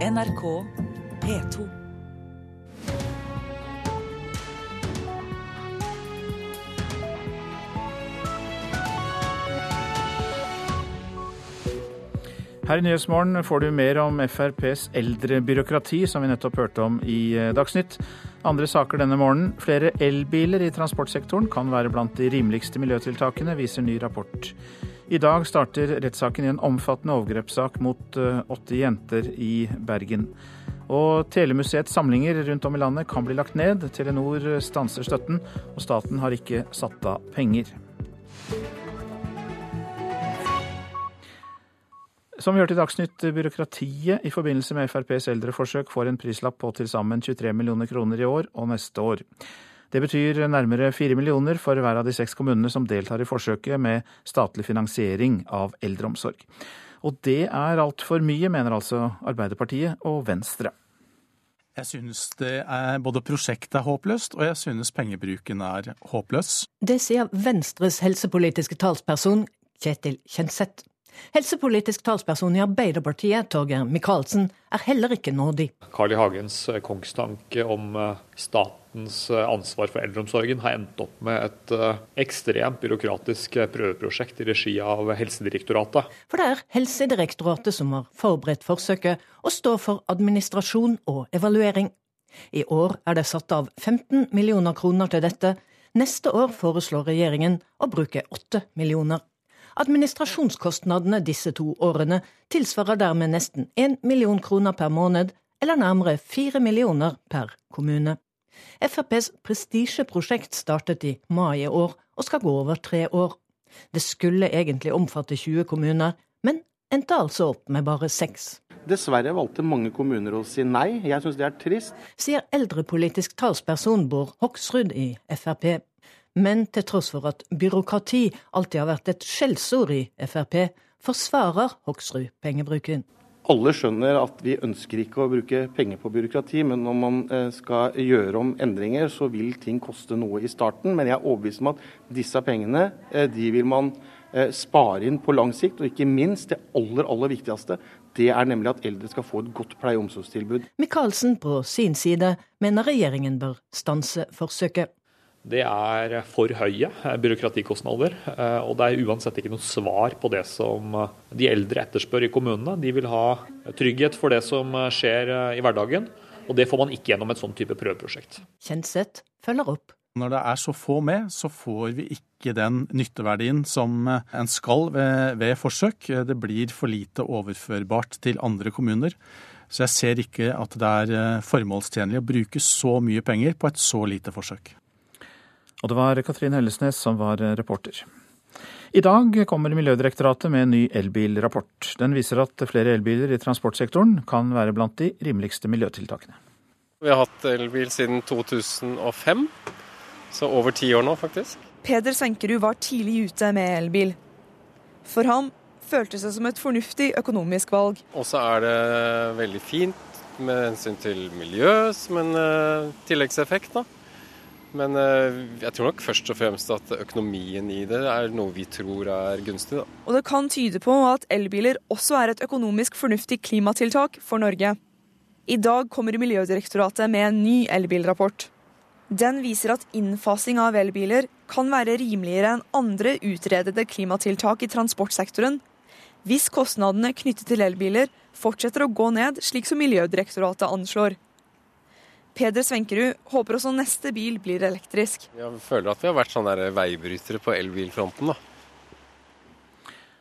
NRK P2. Her i Nyhetsmorgen får du mer om FrPs eldrebyråkrati, som vi nettopp hørte om i eh, Dagsnytt. Andre saker denne morgenen. Flere elbiler i transportsektoren kan være blant de rimeligste miljøtiltakene, viser ny rapport. I dag starter rettssaken i en omfattende overgrepssak mot eh, åtte jenter i Bergen. Og Telemuseets samlinger rundt om i landet kan bli lagt ned. Telenor stanser støtten, og staten har ikke satt av penger. Som vi hørte i Dagsnytt, byråkratiet i forbindelse med FrPs eldreforsøk får en prislapp på til sammen 23 millioner kroner i år og neste år. Det betyr nærmere 4 millioner for hver av de seks kommunene som deltar i forsøket med statlig finansiering av eldreomsorg. Og det er altfor mye, mener altså Arbeiderpartiet og Venstre. Jeg synes det er både prosjektet er håpløst, og jeg synes pengebruken er håpløs. Det sier Venstres helsepolitiske talsperson Kjetil Kjenseth. Helsepolitisk talsperson i Arbeiderpartiet, Torgeir Micaelsen, er heller ikke nådig. Carl I. Hagens kongstanke om eh, statens eh, ansvar for eldreomsorgen har endt opp med et eh, ekstremt byråkratisk prøveprosjekt i regi av Helsedirektoratet. For det er Helsedirektoratet som har forberedt forsøket, og står for administrasjon og evaluering. I år er det satt av 15 millioner kroner til dette. Neste år foreslår regjeringen å bruke 8 millioner. Administrasjonskostnadene disse to årene tilsvarer dermed nesten 1 million kroner per måned, eller nærmere 4 millioner per kommune. FrPs prestisjeprosjekt startet i mai i år og skal gå over tre år. Det skulle egentlig omfatte 20 kommuner, men endte altså opp med bare seks. Dessverre valgte mange kommuner å si nei. Jeg syns det er trist. Sier eldrepolitisk talsperson Bård Hoksrud i Frp. Men til tross for at byråkrati alltid har vært et skjellsord i Frp, forsvarer Hoksrud pengebruken. Alle skjønner at vi ønsker ikke å bruke penger på byråkrati, men når man eh, skal gjøre om endringer, så vil ting koste noe i starten. Men jeg er overbevist om at disse pengene eh, de vil man eh, spare inn på lang sikt. Og ikke minst det aller, aller viktigste, det er nemlig at eldre skal få et godt pleie- og omsorgstilbud. Michaelsen på sin side mener regjeringen bør stanse forsøket. Det er for høye byråkratikostnader. Eh, og det er uansett ikke noe svar på det som eh, de eldre etterspør i kommunene. De vil ha trygghet for det som skjer eh, i hverdagen, og det får man ikke gjennom et sånn type prøveprosjekt. Kjenseth følger opp. Når det er så få med, så får vi ikke den nytteverdien som en skal ved, ved forsøk. Det blir for lite overførbart til andre kommuner. Så jeg ser ikke at det er formålstjenlig å bruke så mye penger på et så lite forsøk. Og det var Katrin Hellesnes som var reporter. I dag kommer Miljødirektoratet med en ny elbilrapport. Den viser at flere elbiler i transportsektoren kan være blant de rimeligste miljøtiltakene. Vi har hatt elbil siden 2005, så over ti år nå faktisk. Peder Senkerud var tidlig ute med elbil. For ham føltes det som et fornuftig økonomisk valg. Og så er det veldig fint med hensyn til miljø som en uh, tilleggseffekt. da. Men uh, jeg tror nok først og fremst at økonomien i det er noe vi tror er gunstig. Da. Og det kan tyde på at elbiler også er et økonomisk fornuftig klimatiltak for Norge. I dag kommer Miljødirektoratet med en ny elbilrapport. Den viser at innfasing av elbiler kan være rimeligere enn andre utredede klimatiltak i transportsektoren, hvis kostnadene knyttet til elbiler fortsetter å gå ned, slik som Miljødirektoratet anslår. Peder Svenkerud håper også neste bil blir elektrisk. Jeg føler at vi har vært sånne veibrytere på elbilfronten. da.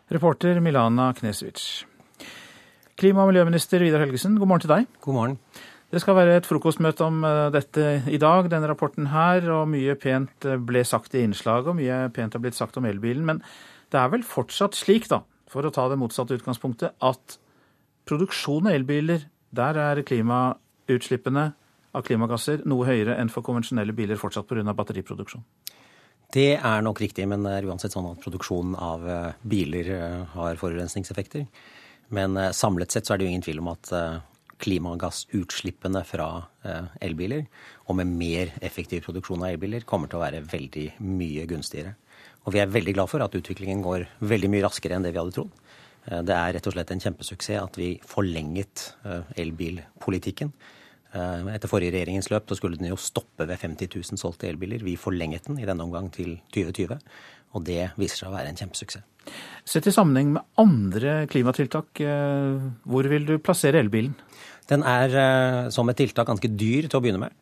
Reporter Milana Knesevic. Klima- og miljøminister Vidar Helgesen, god morgen til deg. God morgen. Det skal være et frokostmøte om dette i dag, denne rapporten her. Og mye pent ble sagt i innslaget, og mye pent har blitt sagt om elbilen. Men det er vel fortsatt slik, da, for å ta det motsatte utgangspunktet, at produksjon av elbiler, der er klimautslippene av klimagasser noe høyere enn for konvensjonelle biler fortsatt pga. batteriproduksjon? Det er nok riktig, men det er uansett sånn at produksjonen av biler har forurensningseffekter. Men samlet sett så er det jo ingen tvil om at klimagassutslippene fra elbiler, og med mer effektiv produksjon av elbiler, kommer til å være veldig mye gunstigere. Og vi er veldig glad for at utviklingen går veldig mye raskere enn det vi hadde trodd. Det er rett og slett en kjempesuksess at vi forlenget elbilpolitikken. Etter forrige regjeringens løp så skulle den jo stoppe ved 50 000 solgte elbiler. Vi forlenget den i denne omgang til 2020, og det viser seg å være en kjempesuksess. Sett i sammenheng med andre klimatiltak, hvor vil du plassere elbilen? Den er som et tiltak ganske dyr til å begynne med.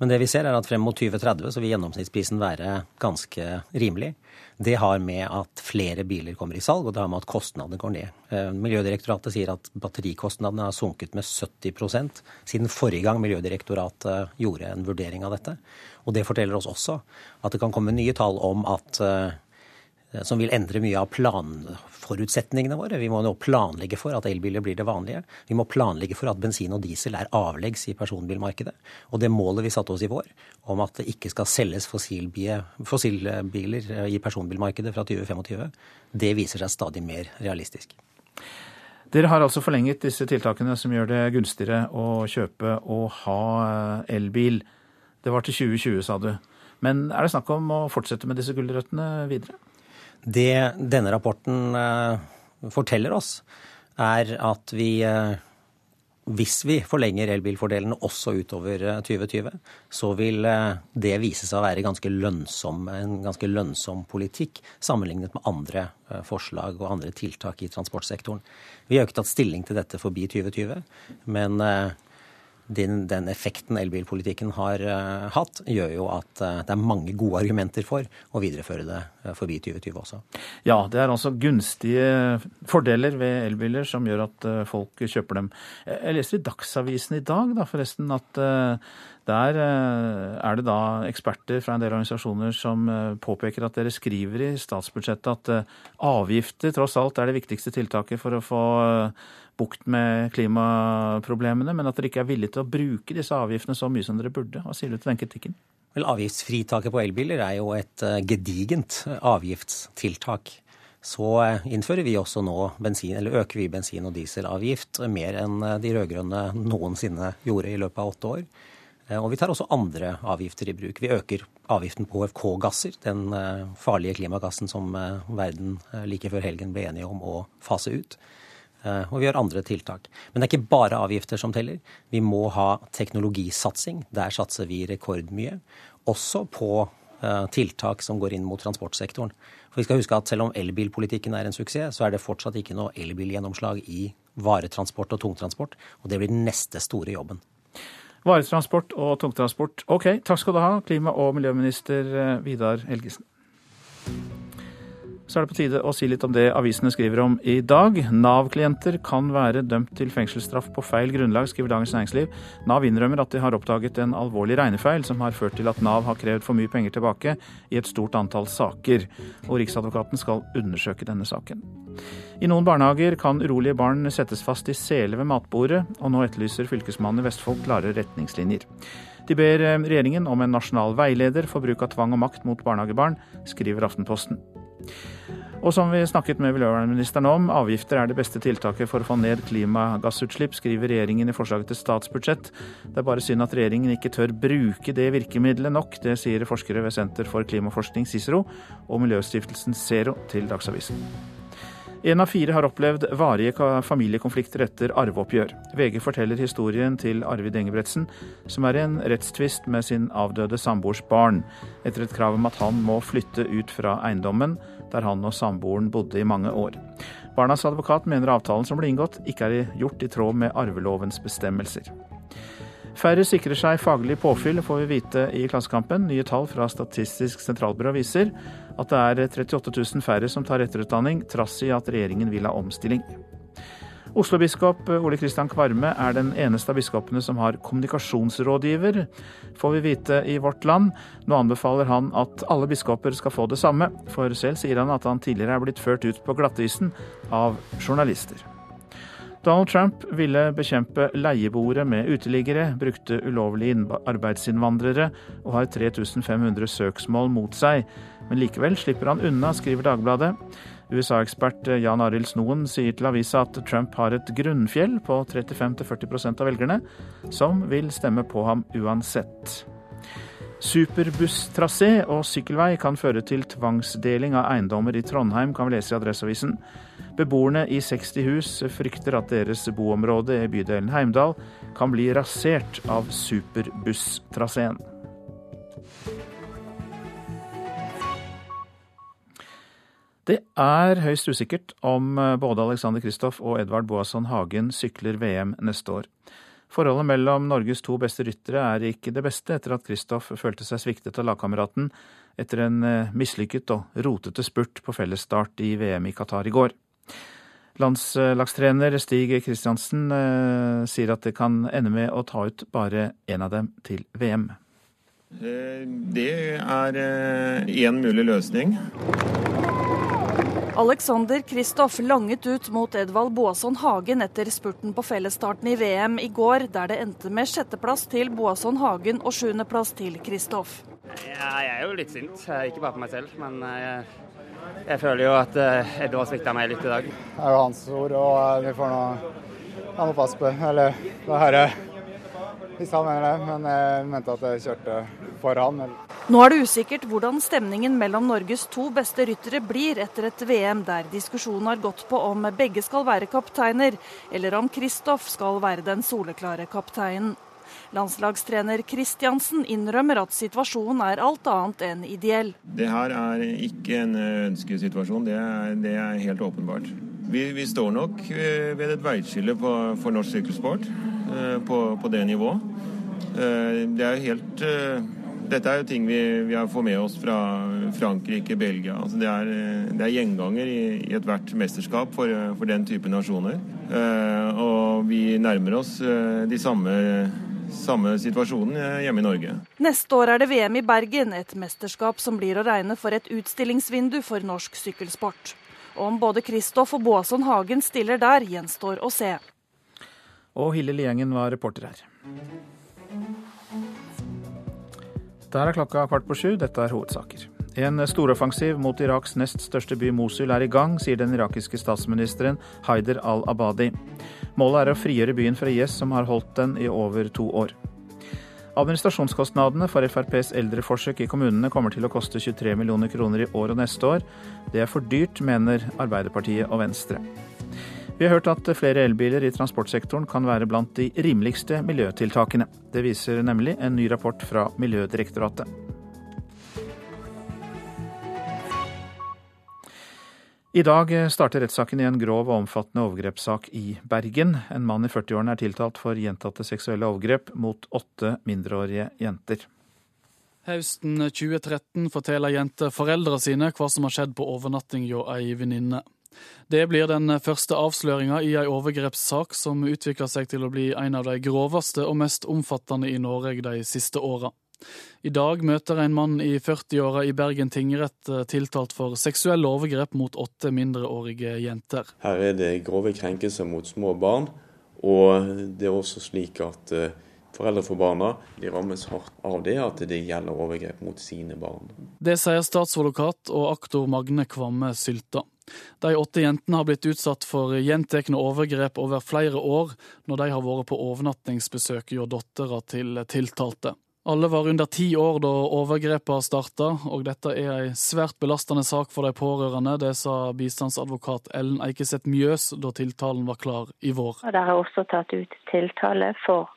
Men det vi ser er at frem mot 2030 så vil gjennomsnittsprisen være ganske rimelig. Det har med at flere biler kommer i salg, og det har med at kostnadene går ned. Eh, Miljødirektoratet sier at batterikostnadene har sunket med 70% siden forrige gang Miljødirektoratet gjorde en vurdering av dette. Og det forteller oss også at det kan komme nye tall om at eh, som vil endre mye av planforutsetningene våre. Vi må nå planlegge for at elbiler blir det vanlige. Vi må planlegge for at bensin og diesel er avleggs i personbilmarkedet. Og det målet vi satte oss i vår, om at det ikke skal selges fossilbiler eh, i personbilmarkedet fra 2025, det viser seg stadig mer realistisk. Dere har altså forlenget disse tiltakene som gjør det gunstigere å kjøpe og ha eh, elbil. Det var til 2020, sa du. Men er det snakk om å fortsette med disse gulrøttene videre? Det denne rapporten eh, forteller oss, er at vi eh, hvis vi forlenger elbilfordelene også utover 2020, eh, så vil det vise seg å være ganske lønnsom, en ganske lønnsom politikk sammenlignet med andre forslag og andre tiltak i transportsektoren. Vi har jo ikke tatt stilling til dette forbi 2020, men den, den, effekten elbilpolitikken har uh, hatt, gjør jo at uh, det er mange gode argumenter for å videreføre det uh, forbi 2020 også. Ja, det er altså gunstige fordeler ved elbiler som gjør at folk kjøper dem. Jeg leste i Dagsavisen i dag da, forresten at der er det da eksperter fra en del organisasjoner som påpeker at dere skriver i statsbudsjettet at avgifter tross alt er det viktigste tiltaket for å få bukt med klimaproblemene, men at dere ikke er villige til å bruke disse avgiftene så mye som dere burde. Hva sier du til den kritikken? Vel, Avgiftsfritaket på elbiler er jo et eh, gedigent avgiftstiltak. Så eh, innfører vi også nå bensin, eller øker vi bensin- og dieselavgift mer enn eh, de rød-grønne noensinne gjorde i løpet av åtte år. Og vi tar også andre avgifter i bruk. Vi øker avgiften på HFK-gasser, den farlige klimagassen som verden like før helgen ble enige om å fase ut. Eh, og vi gjør andre tiltak. Men det er ikke bare avgifter som teller. Vi må ha teknologisatsing. Der satser vi rekordmye. Også på eh, tiltak som går inn mot transportsektoren. For vi skal huske at Selv om elbilpolitikken er en suksess, så er det fortsatt ikke noe elbilgjennomslag i varetransport og tungtransport. Og det blir den neste store jobben. Varetransport og tungtransport. Ok, takk skal du ha, klima- og miljøminister eh, Vidar Helgesen. Så er det på tide å si litt om det avisene skriver om i dag. Nav-klienter kan være dømt til fengselsstraff på feil grunnlag, skriver Dagens Næringsliv. Nav innrømmer at de har oppdaget en alvorlig regnefeil som har ført til at Nav har krevd for mye penger tilbake i et stort antall saker. Og Riksadvokaten skal undersøke denne saken. I noen barnehager kan urolige barn settes fast i sele ved matbordet, og nå etterlyser Fylkesmannen i Vestfold klare retningslinjer. De ber eh, regjeringen om en nasjonal veileder for bruk av tvang og makt mot barnehagebarn, skriver Aftenposten. Og som vi snakket med miljøvernministeren om, avgifter er det beste tiltaket for å få ned klimagassutslipp, skriver regjeringen i forslaget til statsbudsjett. Det er bare synd at regjeringen ikke tør bruke det virkemidlet nok. Det sier forskere ved Senter for klimaforskning, Cicero, og miljøstiftelsen Zero til Dagsavisen. En av fire har opplevd varige familiekonflikter etter arveoppgjør. VG forteller historien til Arvid Engebretsen, som er i en rettstvist med sin avdøde samboers barn, etter et krav om at han må flytte ut fra eiendommen der han og samboeren bodde i mange år. Barnas advokat mener avtalen som ble inngått, ikke er gjort i tråd med arvelovens bestemmelser. Færre sikrer seg faglig påfyll, får vi vite i Klassekampen. Nye tall fra Statistisk sentralbyrå viser at det er 38 000 færre som tar etterutdanning, trass i at regjeringen vil ha omstilling. Oslo-biskop Ole Kristian Kvarme er den eneste av biskopene som har kommunikasjonsrådgiver, får vi vite i Vårt Land. Nå anbefaler han at alle biskoper skal få det samme, for selv sier han at han tidligere er blitt ført ut på glattisen av journalister. Donald Trump ville bekjempe leieboere med uteliggere, brukte ulovlige arbeidsinnvandrere og har 3500 søksmål mot seg. Men likevel slipper han unna, skriver Dagbladet. USA-ekspert Jan Arild Snoen sier til avisa at Trump har et grunnfjell på 35-40% av velgerne, som vil stemme på ham uansett. Superbusstrasé og sykkelvei kan føre til tvangsdeling av eiendommer i Trondheim, kan vi lese i Adresseavisen. Beboerne i 60 hus frykter at deres boområde i bydelen Heimdal kan bli rasert av superbusstraseen. Det er høyst usikkert om både Alexander Kristoff og Edvard Boasson Hagen sykler VM neste år. Forholdet mellom Norges to beste ryttere er ikke det beste etter at Kristoff følte seg sviktet av lagkameraten etter en eh, mislykket og rotete spurt på fellesstart i VM i Qatar i går. Landslagstrener Stig Kristiansen eh, sier at det kan ende med å ta ut bare én av dem til VM. Eh, det er én mulig løsning. Alexander Kristoff langet ut mot Edvald Boasson Hagen etter spurten på fellesstarten i VM i går, der det endte med sjetteplass til Boasson Hagen og sjuendeplass til Kristoff. Jeg er jo litt sint, ikke bare på meg selv, men jeg, jeg føler jo at Edvald Edvard svikta meg litt i dag. Det er jo hans ord, og eh, vi får nå må passe på. Eller det her hvis han mener det, men jeg mente at jeg kjørte foran. Nå er det usikkert hvordan stemningen mellom Norges to beste ryttere blir etter et VM der diskusjonen har gått på om begge skal være kapteiner, eller om Kristoff skal være den soleklare kapteinen. Landslagstrener Kristiansen innrømmer at situasjonen er alt annet enn ideell. Det her er ikke en ønskesituasjon, det er, det er helt åpenbart. Vi, vi, står nok eh, ved et veiskille for norsk sykkelsport eh, på, på det nivået. Eh, det er helt dette er jo ting vi, vi får med oss fra Frankrike, Belgia. Altså det, er, det er gjenganger i, i ethvert mesterskap for, for, den type nasjoner. Eh, og vi nærmer oss eh, de samme, samme situasjonen hjemme i Norge. Neste år er det VM i Bergen, et mesterskap som blir å regne for et utstillingsvindu for norsk sykkelsport. Om både Kristoff og Boasson Hagen stiller der, gjenstår å se. Og Hille Liengen var reporter her. Der er klokka kvart på sju. Dette er hovedsaker. En storoffensiv mot Iraks nest største by Mosul er i gang, sier den irakiske statsministeren Haider al-Abadi. Målet er å frigjøre byen fra IS, som har holdt den i over to år. Administrasjonskostnadene for FrPs eldreforsøk i kommunene kommer til å koste 23 millioner kroner i år og neste år. Det er for dyrt, mener Arbeiderpartiet og Venstre. Vi har hørt at flere elbiler i transportsektoren kan være blant de rimeligste miljøtiltakene. Det viser nemlig en ny rapport fra Miljødirektoratet. I dag starter rettssaken i en grov og omfattende overgrepssak i Bergen. En mann i 40-årene er tiltalt for gjentatte seksuelle overgrep mot åtte mindreårige jenter. Høsten 2013 forteller jenter foreldrene sine hva som har skjedd på overnatting hos ei venninne. Det blir den første avsløringa i ei overgrepssak som utvikler seg til å bli en av de groveste og mest omfattende i Norge de siste åra. I dag møter en mann i 40-åra i Bergen tingrett eh, tiltalt for seksuelle overgrep mot åtte mindreårige jenter. Her er det grove krenkelser mot små barn, og det er også slik at eh, foreldre for barna de rammes hardt av det at det gjelder overgrep mot sine barn. Det sier statsadvokat og aktor Magne Kvamme Sylta. De åtte jentene har blitt utsatt for gjentatte overgrep over flere år, når de har vært på overnattingsbesøk hos dattera til tiltalte. Alle var under ti år da overgrepene starta, og dette er ei svært belastende sak for de pårørende. Det sa bistandsadvokat Ellen Eikeseth Mjøs da tiltalen var klar i vår. Det er også tatt ut tiltale for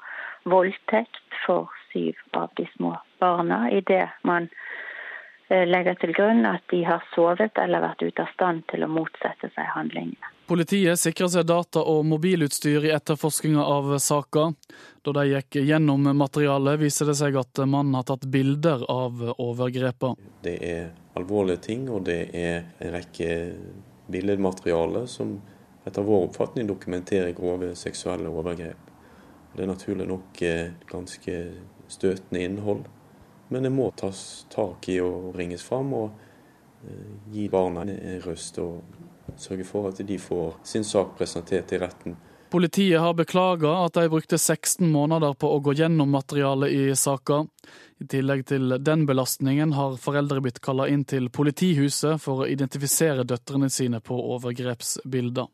voldtekt for syv av de små barna, idet man Eh, legger til grunn at de har sovet eller vært ute av stand til å motsette seg handlingene. Politiet sikrer seg data og mobilutstyr i etterforskninga av saka. Da de gikk gjennom materialet, viser det seg at mannen har tatt bilder av overgrepene. Det er alvorlige ting, og det er en rekke billedmateriale som etter vår oppfatning dokumenterer grove seksuelle overgrep. Det er naturlig nok eh, ganske støtende innhold. Men det må tas tak i og ringes fram, og eh, gi barna en røst og sørge for at de får sin sak presentert i retten. Politiet har beklaga at de brukte 16 måneder på å gå gjennom materialet i saka. I tillegg til den belastningen har foreldre blitt kalla inn til politihuset for å identifisere døtrene sine på overgrepsbilder.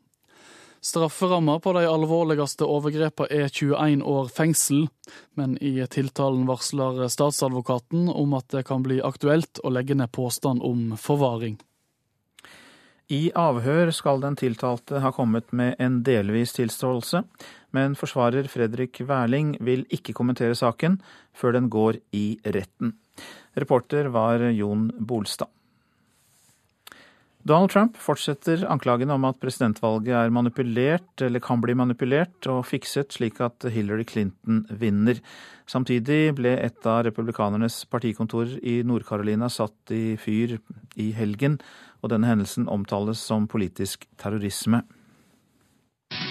Strafferamma på de alvorligste overgrepene er 21 år fengsel, men i tiltalen varsler statsadvokaten om at det kan bli aktuelt å legge ned påstand om forvaring. I avhør skal den tiltalte ha kommet med en delvis tilståelse, men forsvarer Fredrik Wærling vil ikke kommentere saken før den går i retten. Reporter var Jon Bolstad. Donald Trump fortsetter anklagene om at presidentvalget er manipulert, eller kan bli manipulert og fikset slik at Hillary Clinton vinner. Samtidig ble et av republikanernes partikontorer i Nord-Carolina satt i fyr i helgen, og denne hendelsen omtales som politisk terrorisme.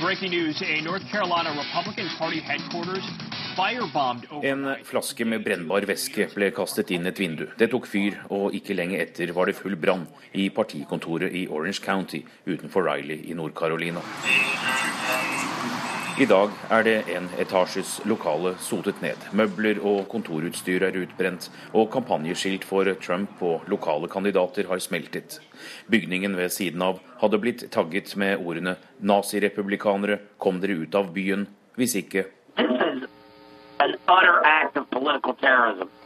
Breaking news, a North Carolina Republican Party headquarters en flaske med brennbar væske ble kastet inn et vindu. Det tok fyr, og ikke lenge etter var det full brann i partikontoret i Orange County utenfor Riley i Nord-Carolina. I dag er det en etasjes lokale sotet ned. Møbler og kontorutstyr er utbrent, og kampanjeskilt for Trump og lokale kandidater har smeltet. Bygningen ved siden av hadde blitt tagget med ordene 'nazirepublikanere, kom dere ut av byen', hvis ikke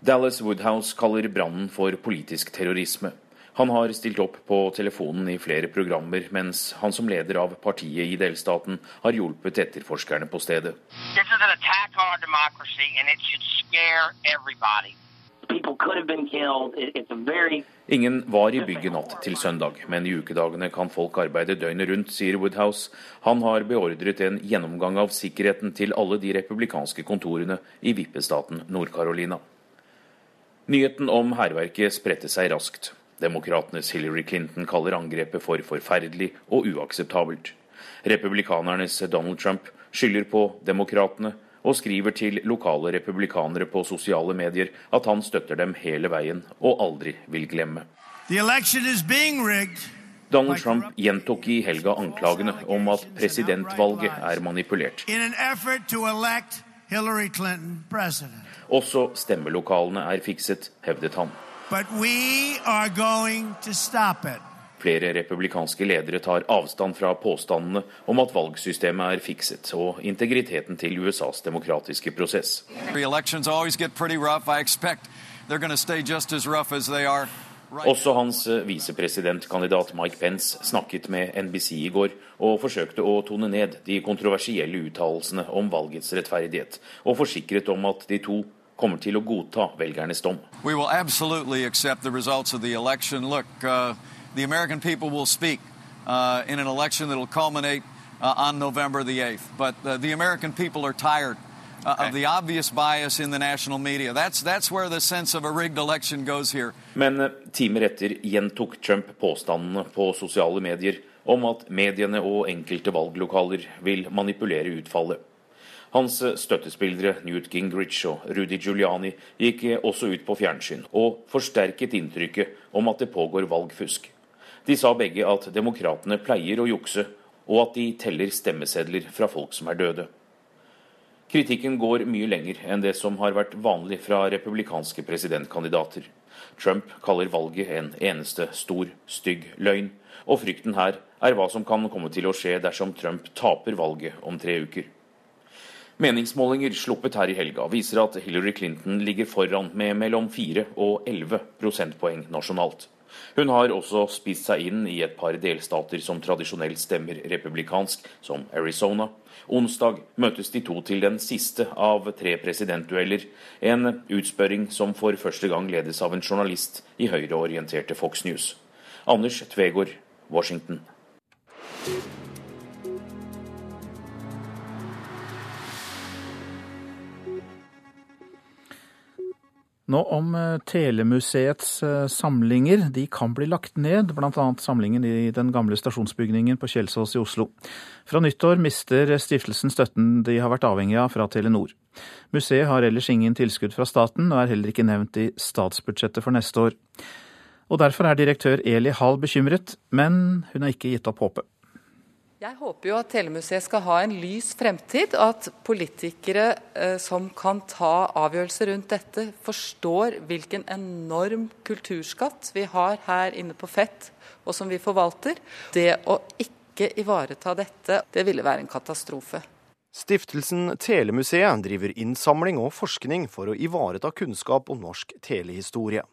Dallas Woodhouse kaller brannen for politisk terrorisme. Han har stilt opp på telefonen i flere programmer, mens han som leder av partiet i delstaten har hjulpet etterforskerne på stedet. This is an attack on our democracy, and it should scare everybody. Ingen var i bygget natt til søndag, men i ukedagene kan folk arbeide døgnet rundt, sier Woodhouse. Han har beordret en gjennomgang av sikkerheten til alle de republikanske kontorene i vippestaten Nord-Carolina. Nyheten om hærverket spredte seg raskt. Demokratenes Hillary Clinton kaller angrepet for forferdelig og uakseptabelt. Republikanernes Donald Trump skylder på demokratene og skriver til lokale republikanere på sosiale medier at han støtter dem hele veien og aldri vil glemme. Donald Trump gjentok i helga anklagene om at presidentvalget er manipulert. Også stemmelokalene er fikset, hevdet han. But we are going to stop it. Flere republikanske ledere tar avstand fra påstandene om at valgsystemet er fikset, og integriteten til USAs demokratiske prosess. Også hans eh, visepresidentkandidat Mike Pence snakket med NBC i går og forsøkte å tone ned de kontroversielle uttalelsene om valgets rettferdighet, og forsikret om at de to kommer til å godta velgernes dom. We will absolutely accept the results of the election. Look, uh, the American people will speak uh, in an election that will culminate uh, on November the 8th. But uh, the American people are tired uh, okay. of the obvious bias in the national media. That's, that's where the sense of a rigged election goes here. Men uh, timer etter gjentok Trump påstandene på sosiale medier om at mediene og enkelte valglokaler vil manipulere utfallet. Hans støttespillere Newt Gingrich og Rudy Giuliani gikk også ut på fjernsyn og forsterket inntrykket om at det pågår valgfusk. De sa begge at demokratene pleier å jukse, og at de teller stemmesedler fra folk som er døde. Kritikken går mye lenger enn det som har vært vanlig fra republikanske presidentkandidater. Trump kaller valget en eneste stor, stygg løgn, og frykten her er hva som kan komme til å skje dersom Trump taper valget om tre uker. Meningsmålinger sluppet her i helga viser at Hillary Clinton ligger foran med mellom 4 og 11 prosentpoeng nasjonalt. Hun har også spist seg inn i et par delstater som tradisjonelt stemmer republikansk, som Arizona. Onsdag møtes de to til den siste av tre presidentdueller, en utspørring som for første gang ledes av en journalist i høyreorienterte Fox News. Anders Tvegård, Washington. Nå om eh, Telemuseets eh, samlinger. De kan bli lagt ned, bl.a. samlingen i den gamle stasjonsbygningen på Kjelsås i Oslo. Fra nyttår mister stiftelsen støtten de har vært avhengig av fra Telenor. Museet har ellers ingen tilskudd fra staten, og er heller ikke nevnt i statsbudsjettet for neste år. Og Derfor er direktør Eli Hall bekymret, men hun har ikke gitt opp håpet. Jeg håper jo at Telemuseet skal ha en lys fremtid, og at politikere eh, som kan ta avgjørelser rundt dette, forstår hvilken enorm kulturskatt vi har her inne på Fett, og som vi forvalter. Det å ikke ivareta dette, det ville være en katastrofe. Stiftelsen Telemuseet driver innsamling og forskning for å ivareta kunnskap om norsk telehistorie.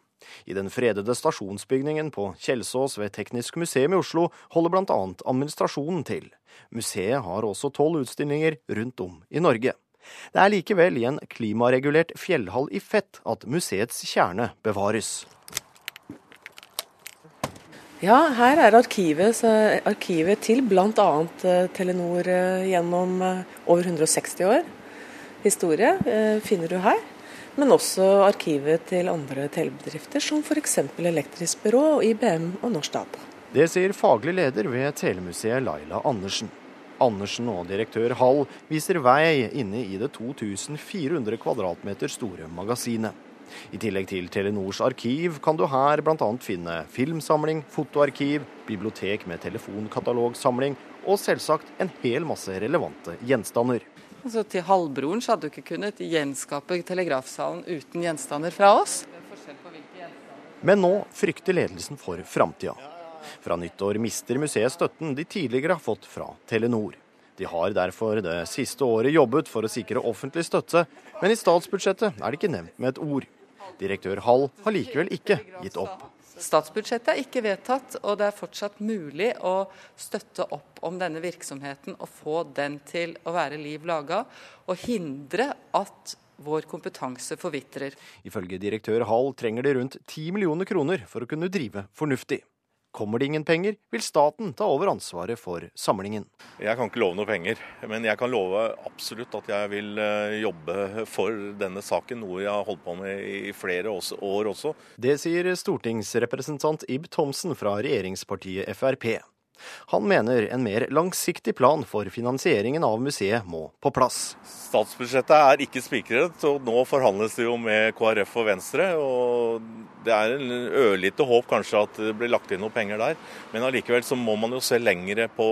I den fredede stasjonsbygningen på Kjelsås ved Teknisk museum i Oslo holder bl.a. administrasjonen til. Museet har også tolv utstillinger rundt om i Norge. Det er likevel i en klimaregulert fjellhall i Fett at museets kjerne bevares. Ja, her er arkivet, arkivet til bl.a. Eh, Telenor eh, gjennom eh, over 160 år. Historie finner du her. Men også arkivet til andre telebedrifter, som f.eks. Elektrisk Byrå, IBM og Norsk Data. Det sier faglig leder ved Telemuseet Laila Andersen. Andersen og direktør Hall viser vei inne i det 2400 kvadratmeter store magasinet. I tillegg til Telenors arkiv kan du her bl.a. finne filmsamling, fotoarkiv, bibliotek med telefonkatalogsamling og selvsagt en hel masse relevante gjenstander. Altså, til halvbroren så hadde du ikke kunnet gjenskape telegrafsalen uten gjenstander fra oss. Men nå frykter ledelsen for framtida. Fra nyttår mister museet støtten de tidligere har fått fra Telenor. De har derfor det siste året jobbet for å sikre offentlig støtte, men i statsbudsjettet er det ikke nevnt med et ord. Direktør Hall har likevel ikke gitt opp. Statsbudsjettet er ikke vedtatt, og det er fortsatt mulig å støtte opp om denne virksomheten og få den til å være liv laga, og hindre at vår kompetanse forvitrer. Ifølge direktør Hall trenger de rundt 10 millioner kroner for å kunne drive fornuftig. Kommer det ingen penger, vil staten ta over ansvaret for samlingen. Jeg kan ikke love noe penger, men jeg kan love absolutt at jeg vil eh, jobbe for denne saken, noe jeg har holdt på med i flere år også. Det sier stortingsrepresentant Ib Thomsen fra regjeringspartiet Frp. Han mener en mer langsiktig plan for finansieringen av museet må på plass. Statsbudsjettet er ikke spikret, og nå forhandles det jo med KrF og Venstre. og Det er en ørlite håp kanskje at det blir lagt inn noe penger der. Men allikevel så må man jo se lengre på,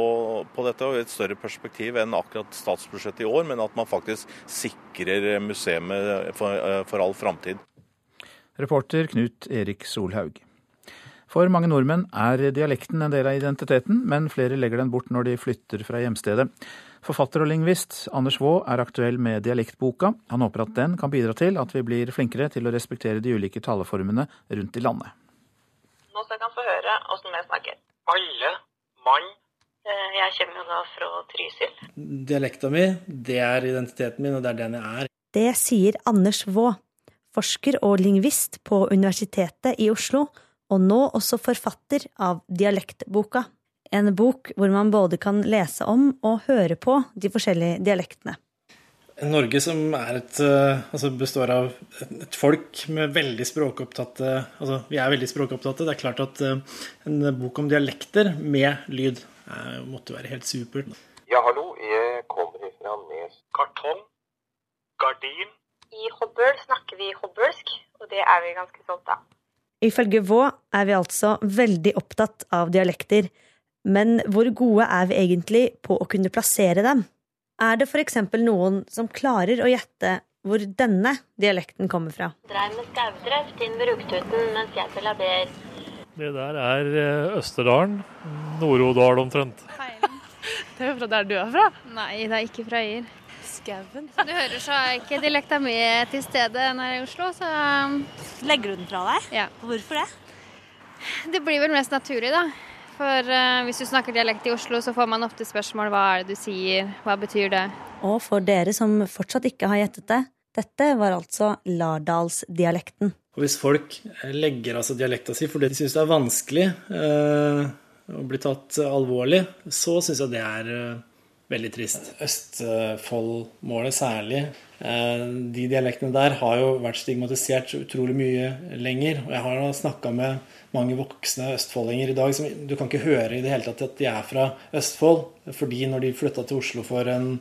på dette og et større perspektiv enn akkurat statsbudsjettet i år, men at man faktisk sikrer museet for, for all framtid. Reporter Knut Erik Solhaug. For mange nordmenn er dialekten en del av identiteten, men flere legger den bort når de flytter fra hjemstedet. Forfatter og lingvist Anders Vaa er aktuell med dialektboka. Han håper at den kan bidra til at vi blir flinkere til å respektere de ulike taleformene rundt i landet. Nå skal dere få høre åssen vi snakker. Alle mann. Eh, jeg kommer jo da fra Trysil. Dialekta mi, det er identiteten min, og det er den jeg er. Det sier Anders Vaa, forsker og lingvist på Universitetet i Oslo og nå også forfatter av Dialektboka, en bok hvor man både kan lese om og høre på de forskjellige dialektene. Norge som et, eh, altså består av et folk med veldig språkopptatte altså Vi er veldig språkopptatte. Det er klart at eh, en bok om dialekter med lyd eh, måtte være helt supert. Ja, hallo. Jeg kommer fra Nes. Kartong. Gardin. I Hobøl snakker vi hobølsk, og det er vi ganske stolte av. Ifølge Vå er vi altså veldig opptatt av dialekter, men hvor gode er vi egentlig på å kunne plassere dem? Er det for eksempel noen som klarer å gjette hvor denne dialekten kommer fra? Det der er eh, Østerdalen. Nord-Odal omtrent. Det er jo fra der du er fra? Nei, det er ikke fra Øyer skauen. Som du hører, så er ikke dialekta mi til stede når jeg er i Oslo, så um, Legger du den fra deg? Ja. Hvorfor det? Det blir vel mest naturlig, da. For uh, hvis du snakker dialekt i Oslo, så får man ofte spørsmål hva er det du sier, hva betyr det? Og for dere som fortsatt ikke har gjettet det, dette var altså lardalsdialekten. Og hvis folk legger av seg dialekta si fordi de syns det er vanskelig uh, å bli tatt alvorlig, så syns jeg det er uh, veldig trist. Østfold-målet særlig. Eh, de dialektene der har jo vært stigmatisert utrolig mye lenger. Og jeg har snakka med mange voksne østfoldinger i dag som du kan ikke høre i det hele tatt at de er fra Østfold. Fordi når de flytta til Oslo for en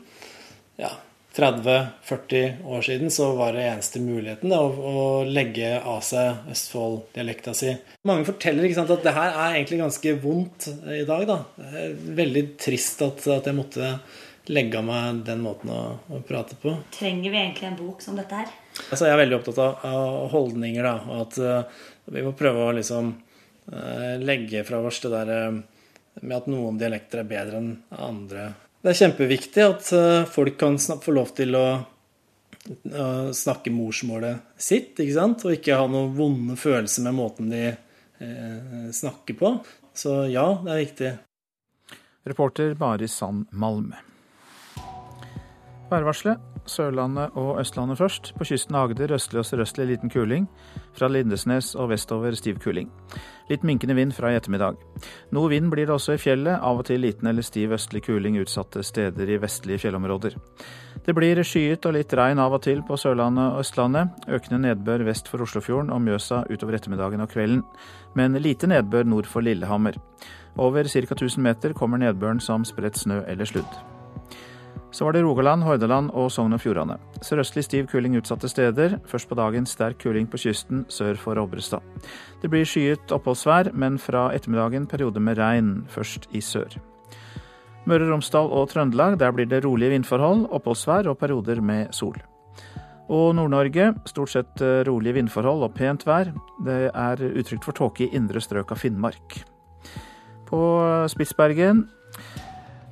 ja, 30-40 år siden så var det eneste muligheten da, å, å, legge av seg Østfold-dialekta si. Mange forteller sant, at det her er egentlig ganske vondt i dag. Da. Det er veldig trist at, at jeg måtte legge av meg den måten å, å, prate på. Trenger vi egentlig en bok som dette her? Altså, jeg er veldig opptatt av, av holdninger. Da, og at uh, vi må prøve å liksom, uh, legge fra oss det der uh, med at noen dialekter er bedre enn andre det er kjempeviktig at eh, folk kan få lov til å snakke morsmålet sitt, ikke sant? og ikke ha noen vonde følelser med måten de eh, snakker på. Så ja, det er viktig. Reporter Mari Sand Malm. Værvarselet. Sørlandet og Østlandet først. På kysten av Agder østlig og sørøstlig liten kuling. Fra Lindesnes og vestover stiv kuling. Litt minkende vind fra i ettermiddag. Noe vind blir det også i fjellet, av og til liten eller stiv østlig kuling utsatte steder i vestlige fjellområder. Det blir skyet og litt regn av og til på Sørlandet og Østlandet. Økende nedbør vest for Oslofjorden og Mjøsa utover ettermiddagen og kvelden, men lite nedbør nord for Lillehammer. Over ca. 1000 meter kommer nedbøren som spredt snø eller sludd. Så var det Rogaland, Hordaland og Sogn og Fjordane. Sørøstlig stiv kuling utsatte steder. Først på dagen sterk kuling på kysten sør for Obrestad. Det blir skyet oppholdsvær, men fra ettermiddagen perioder med regn, først i sør. Møre og Romsdal og Trøndelag, der blir det rolige vindforhold, oppholdsvær og perioder med sol. Og Nord-Norge, stort sett eh, rolige vindforhold og pent vær. Det er utrygt for tåke i indre strøk av Finnmark. På Spitsbergen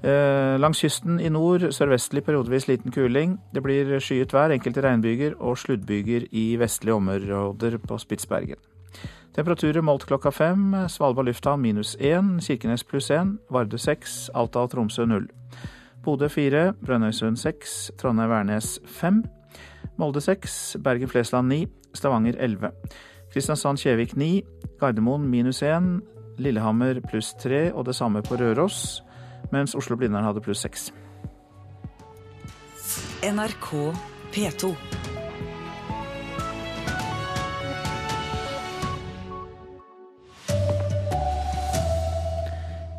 langs kysten i nord sørvestlig periodevis liten kuling. Det blir skyet vær, enkelte regnbyger og sluddbyger i vestlige områder på Spitsbergen. Temperaturer målt klokka fem. Svalbard lufthavn minus én, Kirkenes pluss én, Varde seks, Alta og Tromsø null. Bodø fire, Brønnøysund seks, Trondheim-Værnes fem. Molde seks, Bergen-Flesland ni, Stavanger elleve. Kristiansand-Kjevik ni, Gardermoen minus én, Lillehammer pluss tre og det samme på Røros mens Oslo-Blindern hadde pluss seks. NRK P2.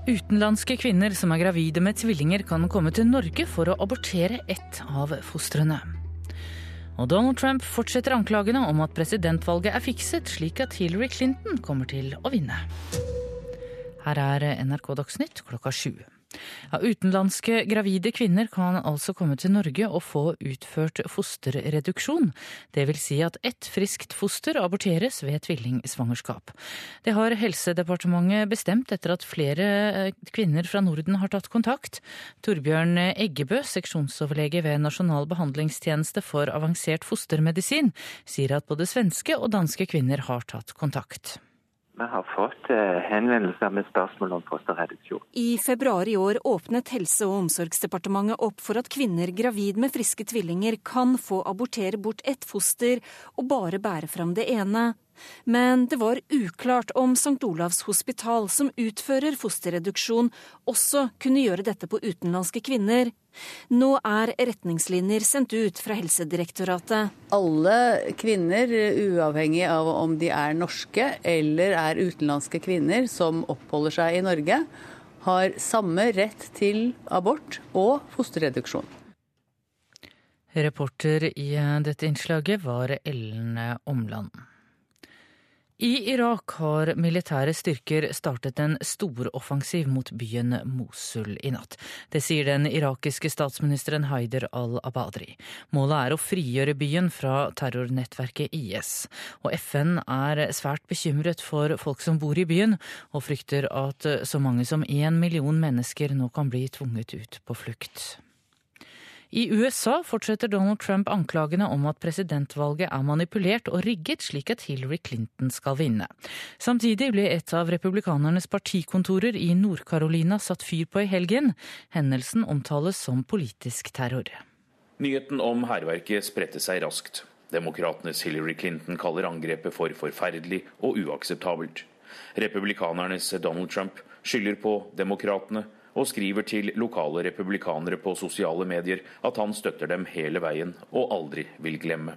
Utenlandske kvinner som er gravide med tvillinger, kan komme til Norge for å abortere ett av fostrene. Og Donald Trump fortsetter anklagene om at presidentvalget er fikset, slik at Hillary Clinton kommer til å vinne. Her er NRK Dagsnytt klokka sju. Ja, utenlandske gravide kvinner kan altså komme til Norge og få utført fosterreduksjon. Det vil si at ett friskt foster aborteres ved tvillingsvangerskap. Det har Helsedepartementet bestemt etter at flere eh, kvinner fra Norden har tatt kontakt. Torbjørn Eggebø, seksjonsoverlege ved Nasjonal behandlingstjeneste for avansert fostermedisin, sier at både svenske og danske kvinner har tatt kontakt. Vi har fått eh, henvendelser med spørsmål om fosterreduksjon. I februar i år åpnet Helse- og omsorgsdepartementet opp for at kvinner gravid med friske tvillinger kan få abortere bort ett foster og bare bære fram det ene. Men det var uklart om St. Olavs hospital, som utfører fosterreduksjon, også kunne gjøre dette på utenlandske kvinner. Nå er retningslinjer sendt ut fra Helsedirektoratet. Alle kvinner, uavhengig av om de er norske eller er utenlandske kvinner som oppholder seg i Norge, har samme rett til abort og fosterreduksjon. Reporter i dette innslaget var Ellen Omland. I Irak har militære styrker startet en storoffensiv mot byen Mosul i natt. Det sier den irakiske statsministeren Haider al-Abadri. Målet er å frigjøre byen fra terrornettverket IS. Og FN er svært bekymret for folk som bor i byen, og frykter at så mange som én million mennesker nå kan bli tvunget ut på flukt. I USA fortsetter Donald Trump anklagene om at presidentvalget er manipulert og rigget slik at Hillary Clinton skal vinne. Samtidig ble et av republikanernes partikontorer i Nord-Carolina satt fyr på i helgen. Hendelsen omtales som politisk terror. Nyheten om hærverket spredte seg raskt. Demokratenes Hillary Clinton kaller angrepet for forferdelig og uakseptabelt. Republikanernes Donald Trump skylder på demokratene og skriver til lokale republikanere på sosiale medier at han støtter dem hele veien og aldri vil glemme.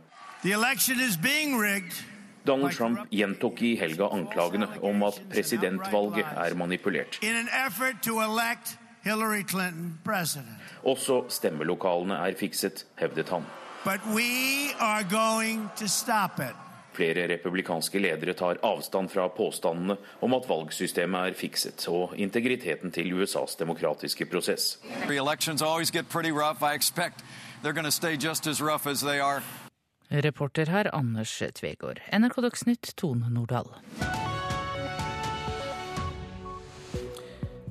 Donald Trump gjentok i helga anklagene om at presidentvalget er manipulert. Også stemmelokalene er fikset, hevdet han. But we are going to stop it. Flere republikanske ledere tar avstand fra påstandene om at valgsystemet er fikset, og integriteten til USAs demokratiske prosess. Reporter her Anders Tvegård. NRK Dagsnytt, Tone Nordahl.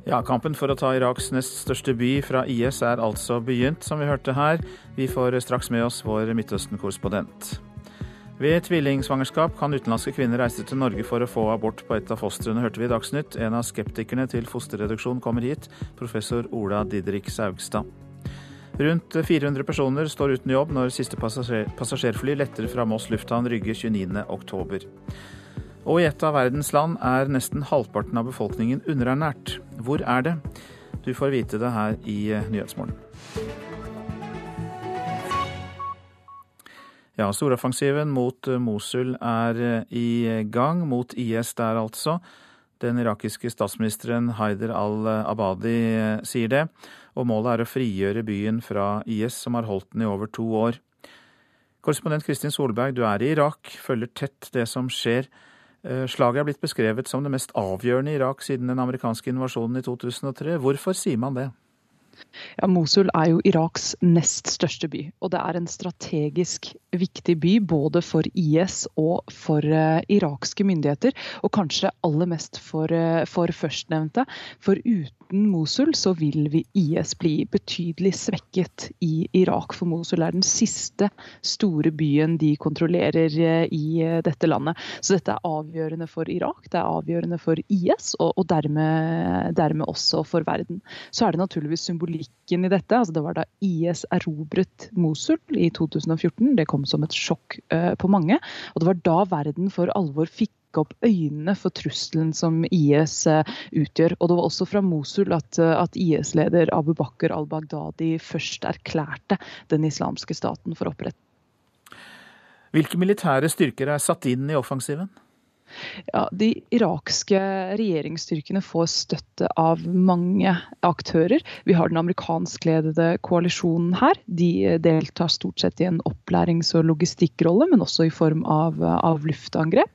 Ja, Kampen for å ta Iraks nest største by fra IS er altså begynt, som vi hørte her. Vi får straks med oss vår Midtøsten-korrespondent. Ved tvillingsvangerskap kan utenlandske kvinner reise til Norge for å få abort på et av fostrene, hørte vi i Dagsnytt. En av skeptikerne til fosterreduksjon kommer hit, professor Ola Didrik Saugstad. Rundt 400 personer står uten jobb når siste passasjer, passasjerfly letter fra Moss lufthavn Rygge 29.10. Og i et av verdens land er nesten halvparten av befolkningen underernært. Hvor er det? Du får vite det her i Nyhetsmorgen. Ja, Storoffensiven mot Mosul er i gang, mot IS der altså. Den irakiske statsministeren Haider al-Abadi sier det og målet er å frigjøre byen fra IS, som har holdt den i over to år. Korrespondent Kristin Solberg, du er i Irak, følger tett det som skjer. Eh, slaget er blitt beskrevet som det mest avgjørende i Irak siden den amerikanske invasjonen i 2003. Hvorfor sier man det? Ja, Mosul er jo Iraks nest største by, og det er en strategisk viktig by både for IS og for uh, irakske myndigheter, og kanskje aller mest for, uh, for førstnevnte. For uten Mosul så vil vi IS bli betydelig svekket i Irak, for Mosul er den siste store byen de kontrollerer uh, i dette landet. Så dette er avgjørende for Irak, det er avgjørende for IS, og, og dermed, dermed også for verden. Så er det naturligvis symbolikken i dette. altså Det var da IS erobret Mosul i 2014. Det kom kom som et sjokk eh, på mange. Og det var da verden for alvor fikk opp øynene for trusselen som IS eh, utgjør. Og det var også fra Mosul at, eh, at IS-leder Abu Bakr al-Baghdadi først erklærte den islamske staten for opprettet. Hvilke militære styrker er satt inn i offensiven? Ja, De irakske regjeringsstyrkene får støtte av mange aktører. Vi har den amerikanskledede koalisjonen her. De deltar stort sett i en opplærings- og logistikkrolle, men også i form av, av luftangrep.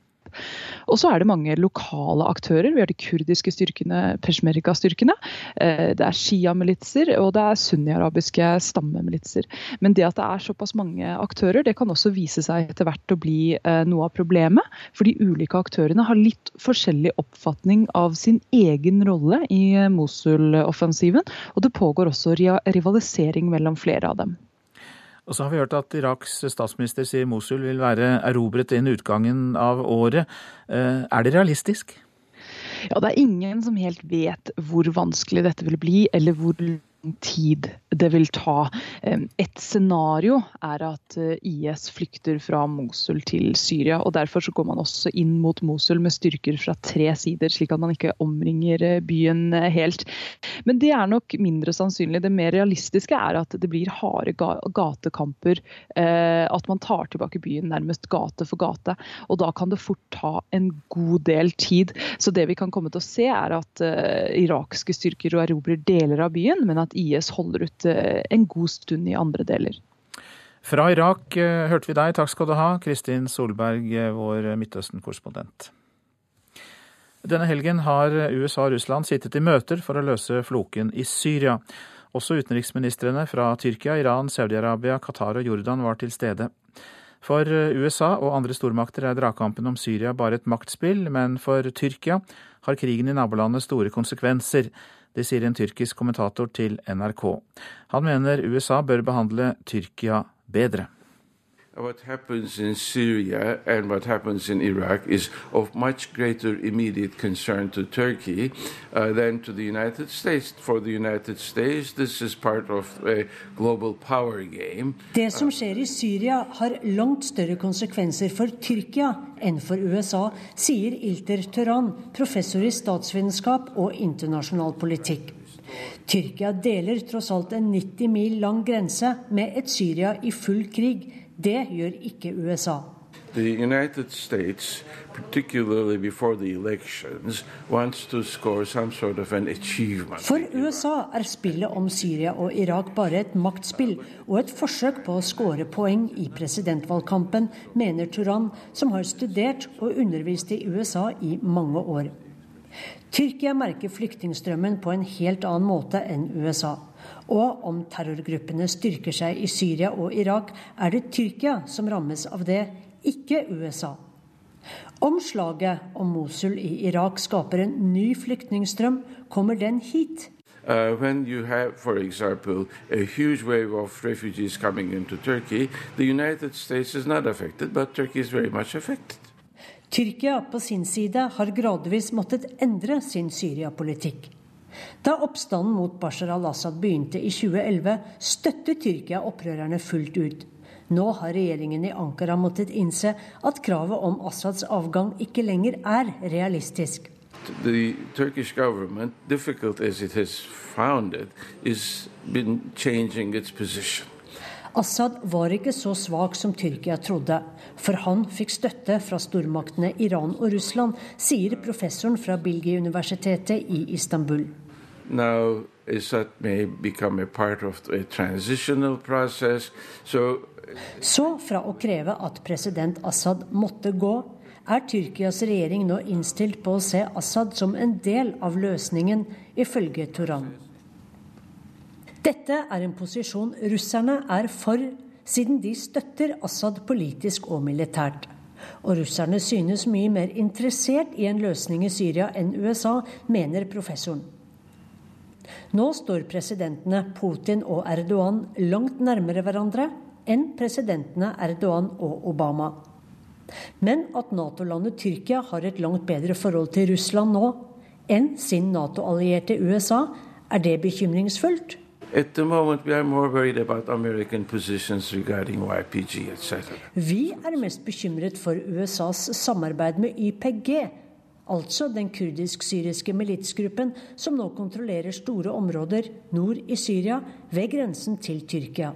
Og så er det mange lokale aktører. Vi har de kurdiske styrkene, peshmerga-styrkene. Eh, det er shia-militser, og det er sunni-arabiske stammemilitser. Men det at det er såpass mange aktører, det kan også vise seg etter hvert å bli eh, noe av problemet. For de ulike aktørene har litt forskjellig oppfatning av sin egen rolle i Mosul-offensiven. Og det pågår også rivalisering mellom flere av dem. Og så har vi hørt at Iraks statsminister sier Mosul vil være erobret innen utgangen av året. Eh, er det realistisk? Ja, Det er ingen som helt vet hvor vanskelig dette vil bli, eller hvor lang tid det vil ta. Et scenario er at eh, IS flykter fra Mosul til Syria. og Derfor så går man også inn mot Mosul med styrker fra tre sider, slik at man ikke omringer eh, byen eh, helt. Men det er nok mindre sannsynlig. Det mer realistiske er at det blir harde gatekamper. At man tar tilbake byen nærmest gate for gate. Og da kan det fort ta en god del tid. Så det vi kan komme til å se, er at irakske styrker erobrer deler av byen, men at IS holder ut eh, en god stund i andre deler. Fra Irak eh, hørte vi deg. Takk skal du ha, Kristin Solberg, eh, vår Midtøsten-korrespondent. Denne helgen har USA og Russland sittet i møter for å løse floken i Syria. Også utenriksministrene fra Tyrkia, Iran, Saudi-Arabia, Qatar og Jordan var til stede. For USA og andre stormakter er dragkampen om Syria bare et maktspill, men for Tyrkia har krigen i nabolandet store konsekvenser. Det sier en tyrkisk kommentator til NRK. Han mener USA bør behandle Tyrkia bedre. What happens in Syria and what happens in Iraq is of much greater immediate concern to Turkey uh, than to the United States. For the United States, this is part of a global power game. Det som skjer i Syria har langt større konsekvenser for Tyrkia enn for USA, sier Ilter Turan, professor i statsvitenskap og internasjonal politikk. Tyrkia deler tross alt en 90 mil lang grense med et Syria i full krig det gjør ikke USA. The United States, particularly before the elections, wants to score some sort of an achievement. For USA er spillet om Syria og Irak bare et maktspill og et forsøk på å skåre poeng i presidentvalgkampen, mener Turan, som har studert og undervist i USA i mange år. Tyrkia merker flyktningstrømmen på en helt annen måte enn USA. Og om terrorgruppene styrker seg i Syria og Irak, er det Tyrkia som rammes av det, ikke USA. Om slaget om Mosul i Irak skaper en ny flyktningstrøm, kommer den hit. Uh, when you have, for example, a huge wave of refugees coming into Turkey, the United States is not affected, but Turkey is very much affected. Tyrkia på sin side har gradvis måttet endre sin Syria-politikk. Da oppstanden mot Bashar al-Assad begynte i 2011, støttet Tyrkia opprørerne fullt ut. Nå har regjeringen i Ankara måttet innse at kravet om Assads avgang ikke lenger er realistisk. The Turkish government, difficult as it has found it, has been changing its position. Assad var ikke så svak som Tyrkia trodde, for han fikk støtte fra stormaktene Iran og Russland, sier professoren fra Bilgi-universitetet i Istanbul. Now, may become a part of a transitional process. So, Så fra å kreve at president Assad måtte gå, er Tyrkias regjering nå innstilt på å se Assad som en del av løsningen, ifølge Turan. Dette er en posisjon russerne er for, siden de støtter Assad politisk og militært. Og russerne synes mye mer interessert i en løsning i Syria enn USA, mener professoren. Nå står presidentene Putin og Erdogan langt nærmere hverandre enn presidentene Erdogan og Obama. Men at Nato-landet Tyrkia har et langt bedre forhold til Russland nå enn sin Nato-allierte USA, er det bekymringsfullt? YPG. Vi er mest bekymret for USAs samarbeid med YPG, altså den kurdisk-syriske militsgruppen som nå kontrollerer store områder nord i Syria, ved grensen til Tyrkia.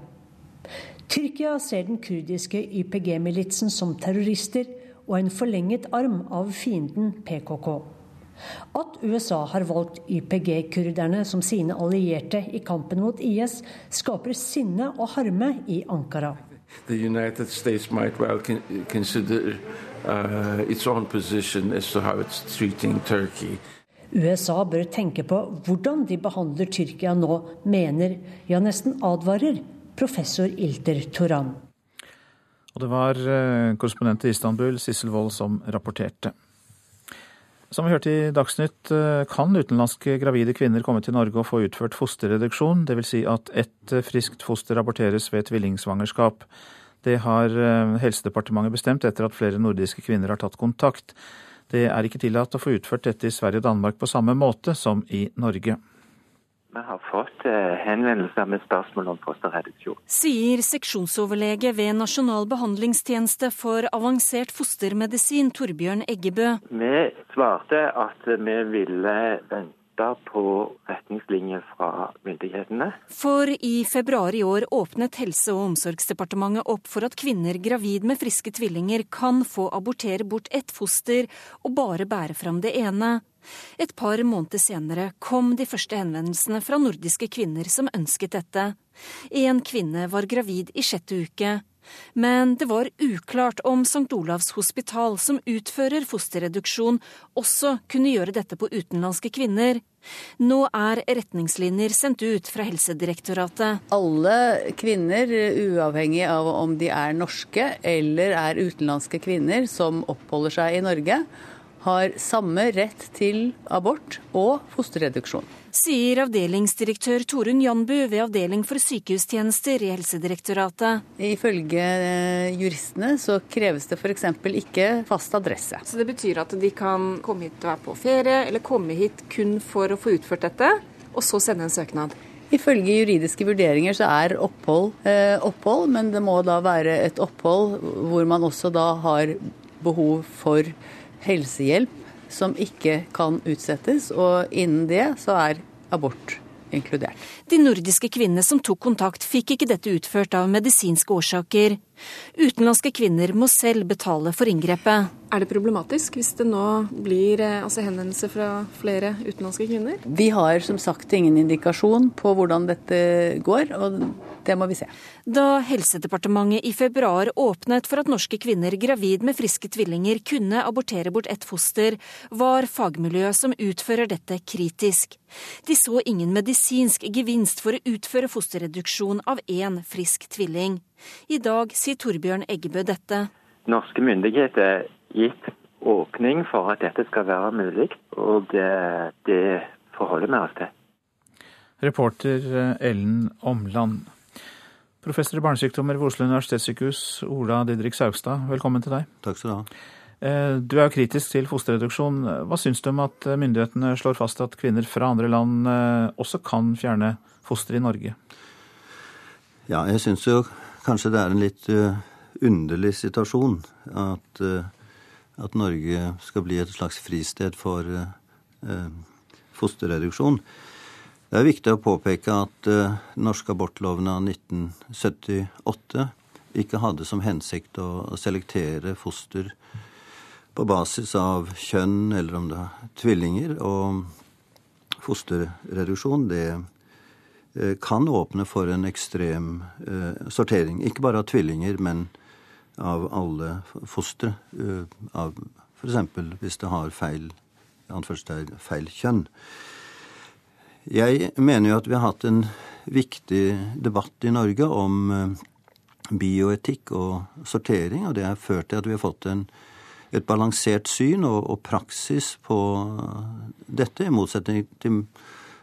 Tyrkia ser den kurdiske YPG-militsen som terrorister og en forlenget arm av fienden PKK. At USA har valgt YPG-kurderne som sine allierte i kampen mot IS, skaper sinne og harme i Ankara. The United States might well consider uh, its own position as to how it's treating Turkey. USA bør tenke på hvordan de behandler Tyrkia nå, mener, ja nesten advarer, professor Ilter Toran. Og det var eh, korrespondent i Istanbul, Sissel Wold, som rapporterte. Som vi hørte i Dagsnytt, eh, kan utenlandske gravide kvinner komme til Norge og få utført fosterreduksjon, dvs. Si at ett eh, friskt foster aborteres ved tvillingsvangerskap. Det har eh, Helsedepartementet bestemt etter at flere nordiske kvinner har tatt kontakt. Det er ikke tillatt å få utført dette i Sverige og Danmark på samme måte som i Norge. Vi har fått eh, henvendelser med spørsmål om fosterreduksjon. Sier seksjonsoverlege ved Nasjonal behandlingstjeneste for avansert fostermedisin, Torbjørn Eggebø. Vi svarte at vi ville vente på retningslinjer fra myndighetene. For i februar i år åpnet Helse- og omsorgsdepartementet opp for at kvinner gravid med friske tvillinger kan få abortere bort ett foster og bare bære fram det ene. Et par måneder senere kom de første henvendelsene fra nordiske kvinner som ønsket dette. En kvinne var gravid i sjette uke. Men det var uklart om St. Olavs hospital, som utfører fosterreduksjon, også kunne gjøre dette på utenlandske kvinner. Nå er retningslinjer sendt ut fra Helsedirektoratet. Alle kvinner, uavhengig av om de er norske eller er utenlandske kvinner som oppholder seg i Norge, har samme rett til abort og fosterreduksjon. Sier avdelingsdirektør Torunn Janbu ved Avdeling for sykehustjenester i Helsedirektoratet. Ifølge eh, juristene så kreves det f.eks. ikke fast adresse. Så det betyr at de kan komme hit og være på ferie, eller komme hit kun for å få utført dette, og så sende en søknad? Ifølge juridiske vurderinger så er opphold eh, opphold, men det må da være et opphold hvor man også da har behov for helsehjelp som ikke kan utsettes, og innen det så er abort inkludert. De nordiske kvinnene som tok kontakt, fikk ikke dette utført av medisinske årsaker. Utenlandske kvinner må selv betale for inngrepet. Er det problematisk hvis det nå blir eh, altså, henvendelser fra flere utenlandske kvinner? Vi har som sagt ingen indikasjon på hvordan dette går. og det må vi se. Da Helsedepartementet i februar åpnet for at norske kvinner gravid med friske tvillinger kunne abortere bort et foster, var fagmiljøet som utfører dette kritisk. De så ingen medisinsk gevinst for å utføre fosterreduksjon av én frisk tvilling. I dag sier Torbjørn Eggebø dette. Norske myndigheter, gitt åpning for at dette skal være mulig, og det, det forholder vi oss til. Reporter Ellen Omland. Professor i barnesykdommer ved Oslo universitetssykehus, Ola Didrik Saugstad, velkommen til deg. Takk skal du ha. Eh, du er jo kritisk til fosterreduksjon. Hva syns du om at myndighetene slår fast at kvinner fra andre land eh, også kan fjerne foster i Norge? Ja, jeg syns jo kanskje det er en litt eh, underlig situasjon at, at Norge skal bli et slags fristed for fosterreduksjon. Det er viktig å påpeke at den norske abortloven av 1978 ikke hadde som hensikt å selektere foster på basis av kjønn eller om det er tvillinger. Og fosterreduksjon, det kan åpne for en ekstrem uh, sortering. Ikke bare av tvillinger, men av alle fostre. Av f.eks. hvis det har feil, feil kjønn. Jeg mener jo at vi har hatt en viktig debatt i Norge om eh, bioetikk og sortering, og det har ført til at vi har fått en, et balansert syn og, og, praksis på dette, i motsetning til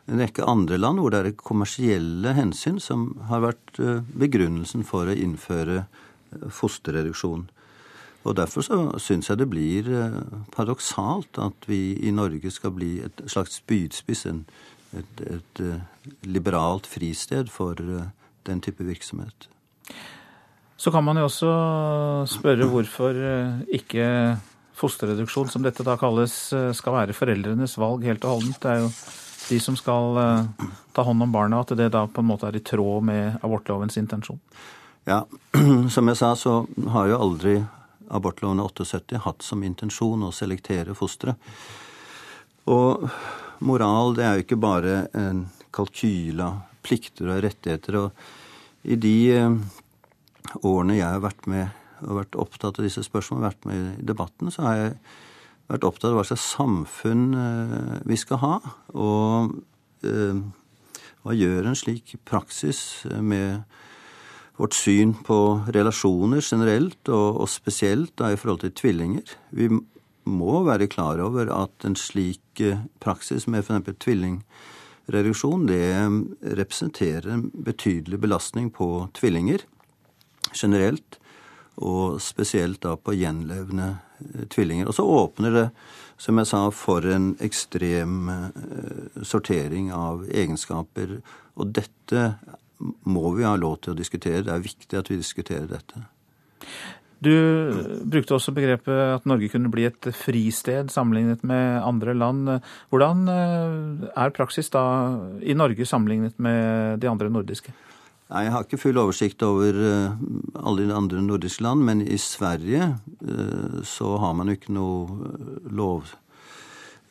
en rekke andre land hvor det er kommersielle hensyn som har vært eh, begrunnelsen for å innføre eh, fosterreduksjon. Og Derfor så syns jeg det blir paradoksalt at vi i Norge skal bli et slags spydspiss, et, et eh, liberalt fristed for eh, den type virksomhet. Så kan man jo også spørre hvorfor eh, ikke fosterreduksjon, som dette da kalles, skal være foreldrenes valg helt og holdent. Det er jo de som skal ta hånd om barna, at det da på en måte er i tråd med abortlovens intensjon. Ja, som jeg sa, så har jo aldri abortloven 78 hatt som intensjon å selektere fostre. Og moral det er jo ikke bare en kalkyle av plikter og rettigheter. Og i de eh, årene jeg har vært med og vært opptatt av disse spørsmålene, vært med i debatten, så har jeg vært opptatt av hva slags samfunn eh, vi skal ha. Og eh, hva gjør en slik praksis med vårt syn på relasjoner generelt, og, spesielt da i forhold til tvillinger. Vi må være klar over at en slik eh, praksis med f.eks. tvillingreduksjon, det eh, representerer en betydelig belastning på tvillinger generelt, og spesielt da på gjenlevende eh, tvillinger. Og så åpner det, som jeg sa, for en ekstrem sortering av egenskaper. Og dette må vi ha lov til å diskutere. Det er viktig at vi diskuterer dette. Du brukte også begrepet at Norge kunne bli et fristed sammenlignet med andre land. Hvordan eh, er praksis da i Norge sammenlignet med de andre nordiske? Nei, Jeg har ikke full oversikt over eh, alle de andre nordiske land, men i Sverige eh, så har man jo ikke noe lov,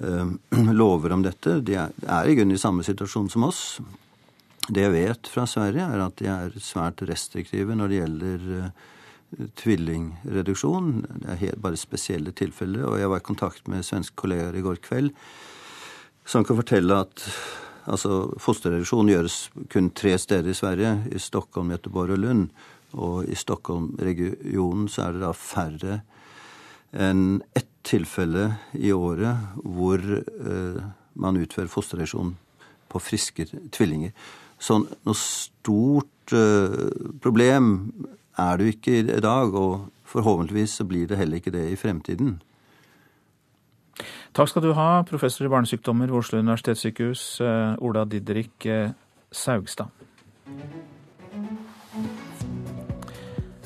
lover om dette. De er i grunnen i samme situasjon som oss. Det jeg vet fra Sverige, er at de er svært restriktive når det gjelder tvillingreduksjon. Det er helt bare spesielle tilfeller. Og jeg var i kontakt med svenske kollegaer i går kveld som kan fortelle at altså, fosterreduksjon gjøres kun tre steder i Sverige. I Stockholm, Göteborg og Lund. Og i Stockholm-regionen så er det da færre enn ett tilfelle i året hvor eh, man utfører fosterreduksjon på friske tvillinger. Så noe stort eh, problem er det jo ikke i dag, og forhåpentligvis så blir det heller ikke det i fremtiden. Takk skal du ha, professor i barnesykdommer ved Oslo universitetssykehus, eh, Ola Didrik eh, Saugstad.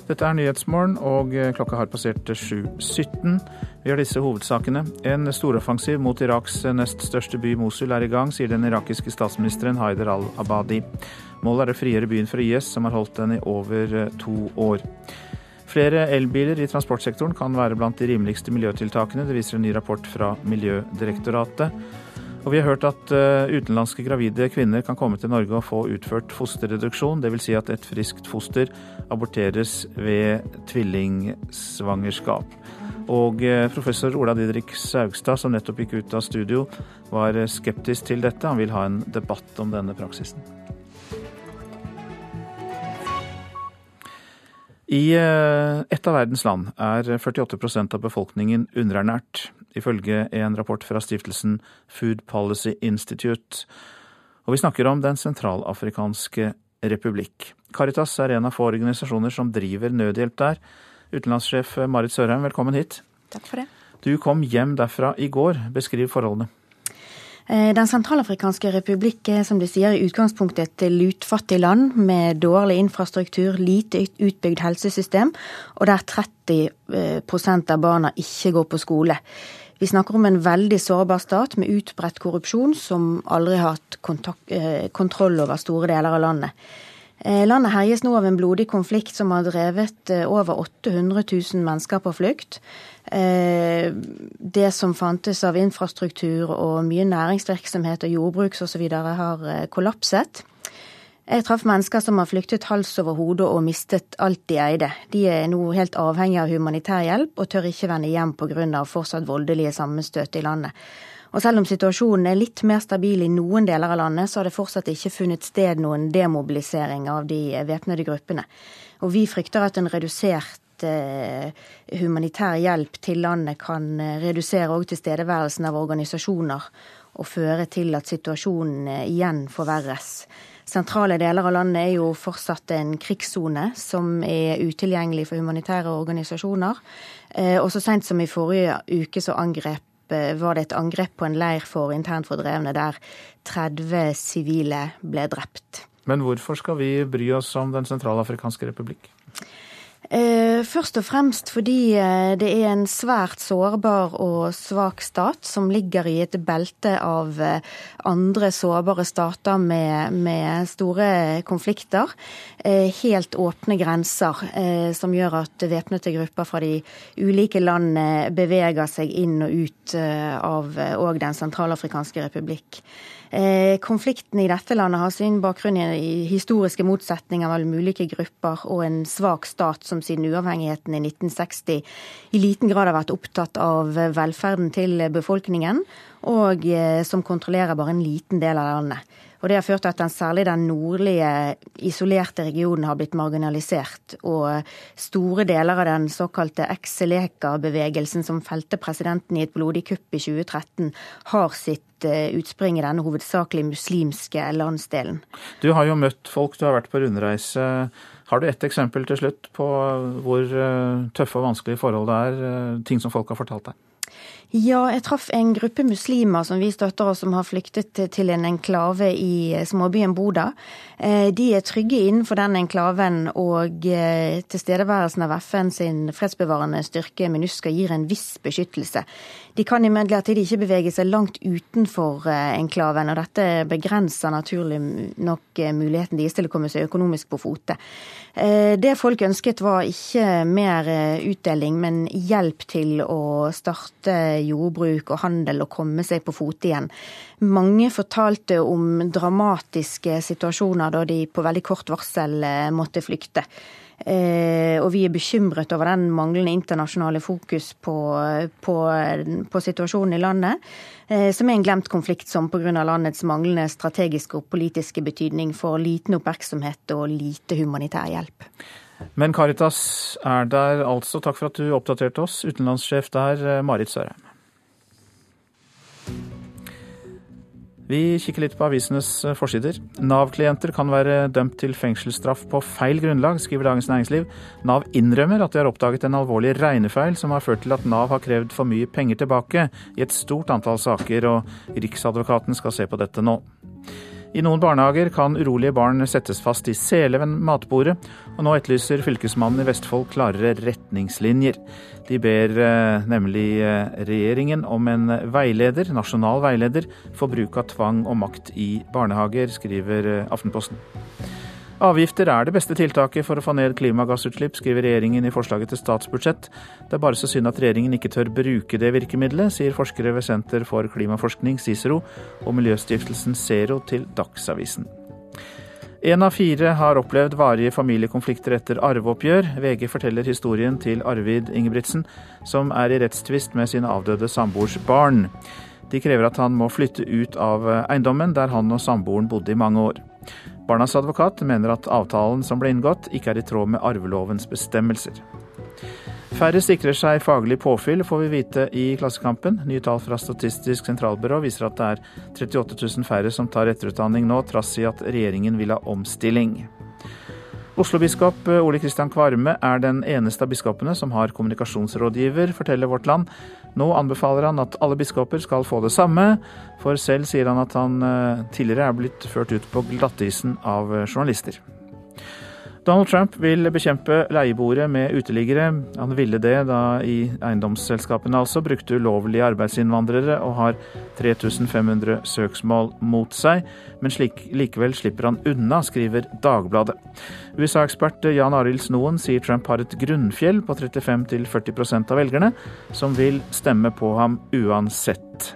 Dette er Nyhetsmorgen, og eh, klokka har passert 7.17. Vi har disse hovedsakene. En storoffensiv mot Iraks nest største by, Mosul, er i gang, sier den irakiske statsministeren Haider al-Abadi. Målet er å frigjøre byen fra IS, som har holdt den i over to år. Flere elbiler i transportsektoren kan være blant de rimeligste miljøtiltakene. Det viser en ny rapport fra Miljødirektoratet. Og vi har hørt at eh, utenlandske gravide kvinner kan komme til Norge og få utført fosterreduksjon. Dvs. Si at et friskt foster aborteres ved tvillingsvangerskap. Og eh, professor Ola Didrik Saugstad, som nettopp gikk ut av studio, var skeptisk til dette. Han vil ha en debatt om denne praksisen. I ett av verdens land er 48% av befolkningen underernært, ifølge en rapport fra stiftelsen Food Policy Institute. Og vi snakker om Den sentralafrikanske republikk. Caritas er en av få organisasjoner som driver nødhjelp der. Utenlandssjef Marit Sørheim, velkommen hit. Takk for det. Du kom hjem derfra i går. Beskriv forholdene. Eh, Den sentralafrikanske republikk er som du sier i utgangspunktet et lutfattig land med dårlig infrastruktur, lite utbygd helsesystem, og der 30 eh, av barna ikke går på skole. Vi snakker om en veldig sårbar stat med utbredt korrupsjon som aldri har hatt kontakt, eh, kontroll over store deler av landet. Landet herjes nå av en blodig konflikt som har drevet over 800 000 mennesker på flukt. Eh, det som fantes av infrastruktur og mye næringsvirksomhet og jordbruks osv. har eh, kollapset. Jeg traff mennesker som har flyktet hals over hode og mistet alt de eide. De er nå helt avhengig av humanitær hjelp og tør ikke vende hjem pga. fortsatt voldelige sammenstøt i landet. Og selv om situasjonen er litt mer stabil i noen deler av landet, så har det fortsatt ikke funnet sted noen demobilisering av de væpnede gruppene. Og vi frykter at en redusert Eh, humanitær hjelp til landet kan eh, redusere òg tilstedeværelsen av organisasjoner og føre til at situasjonen eh, igjen forverres. Sentrale deler av landet er jo fortsatt en krigssone som er utilgjengelig for humanitære organisasjoner. Og så seint som i forrige uke så angrep, var det et angrep på en leir for internt fordrevne der 30 sivile ble drept. Men hvorfor skal vi bry oss om Den sentralafrikanske republikk? Eh, først og fremst fordi eh, det er en svært sårbar og svak stat som ligger i et belte av eh, andre sårbare stater med, med store konflikter. Helt åpne grenser som gjør at væpnede grupper fra de ulike landene beveger seg inn og ut av òg Den sentralafrikanske republikk. Eh, konflikten i dette landet har sin bakgrunn i historiske motsetninger mellom ulike grupper og en svak stat som siden uavhengigheten i 1960 i liten grad har vært opptatt av velferden til befolkningen, og eh, som kontrollerer bare en liten del av landet. Og Det har ført til at den, særlig den nordlige, isolerte regionen har blitt marginalisert. Og store deler av den såkalte Exeleka-bevegelsen som felte presidenten i et blodig kupp i 2013, har sitt eh, utspring i denne hovedsakelig muslimske landsdelen. Du har jo møtt folk, du har vært på rundreise. Har du ett eksempel til slutt på hvor eh, tøffe og vanskelige forhold det er, eh, ting som folk har fortalt deg? Ja, jeg traff en gruppe muslimer som vi støtter oss, som har flyktet til en enklave i eh, småbyen Boda. Eh, de er trygge innenfor den enklaven, og eh, tilstedeværelsen av FN sin fredsbevarende styrke MINUSCA gir en viss beskyttelse. De kan imidlertid ikke bevege seg langt utenfor enklaven, og dette begrenser naturlig nok muligheten deres til å komme seg økonomisk på fote. Det folk ønsket var ikke mer utdeling, men hjelp til å starte jordbruk og handel og komme seg på fote igjen. Mange fortalte om dramatiske situasjoner da de på veldig kort varsel eh, måtte flykte. Eh, og vi er bekymret over den manglende internasjonale fokus på, på, på situasjonen i landet, eh, som er en glemt konflikt som pga. landets manglende strategiske og politiske betydning får liten oppmerksomhet og lite humanitær hjelp. Men Caritas er der altså. Takk for at du oppdaterte oss. Utenlandssjef der, Marit Sørheim. Vi kikker litt på avisenes eh, forsider. Nav-klienter kan være dømt til fengselsstraff på feil grunnlag, skriver Dagens Næringsliv. Nav innrømmer at de har oppdaget en alvorlig regnefeil som har ført til at Nav har krevd for mye penger tilbake i et stort antall saker, og Riksadvokaten skal se på dette nå. I noen barnehager kan urolige barn settes fast i sele ved matbordet, og nå etterlyser fylkesmannen i Vestfold klarere retningslinjer. De ber eh, nemlig eh, regjeringen om en veileder, nasjonal veileder for bruk av tvang og makt i barnehager, skriver eh, Aftenposten. Avgifter er det beste tiltaket for å få ned klimagassutslipp, skriver regjeringen i forslaget til statsbudsjett. Det er bare så synd at regjeringen ikke tør bruke det virkemidlet, sier forskere ved Senter for klimaforskning, Cicero, og miljøstiftelsen Zero til Dagsavisen. En av fire har opplevd varige familiekonflikter etter arveoppgjør. VG forteller historien til Arvid Ingebrigtsen, som er i rettstvist med sin avdøde samboers barn. De krever at han må flytte ut av eiendommen der han og samboeren bodde i mange år. Barnas advokat mener at avtalen som ble inngått, ikke er i tråd med arvelovens bestemmelser. Færre sikrer seg faglig påfyll, får vi vite i Klassekampen. Nye tall fra Statistisk sentralbyrå viser at det er 38 000 færre som tar etterutdanning nå, trass i at regjeringen vil ha omstilling. Oslo-biskop Ole Kristian Kvarme er den eneste av biskopene som har kommunikasjonsrådgiver, forteller Vårt Land. Nå anbefaler han at alle biskoper skal få det samme, for selv sier han at han eh, tidligere er blitt ført ut på glattisen av journalister. Donald Trump vil bekjempe leieboere med uteliggere. Han ville det da i eiendomsselskapene altså brukte ulovlige arbeidsinnvandrere og har 3500 søksmål mot seg. Men slik, likevel slipper han unna, skriver Dagbladet. USA-ekspert Jan Arild Snoen sier Trump har et grunnfjell på 35-40% av velgerne, som vil stemme på ham uansett.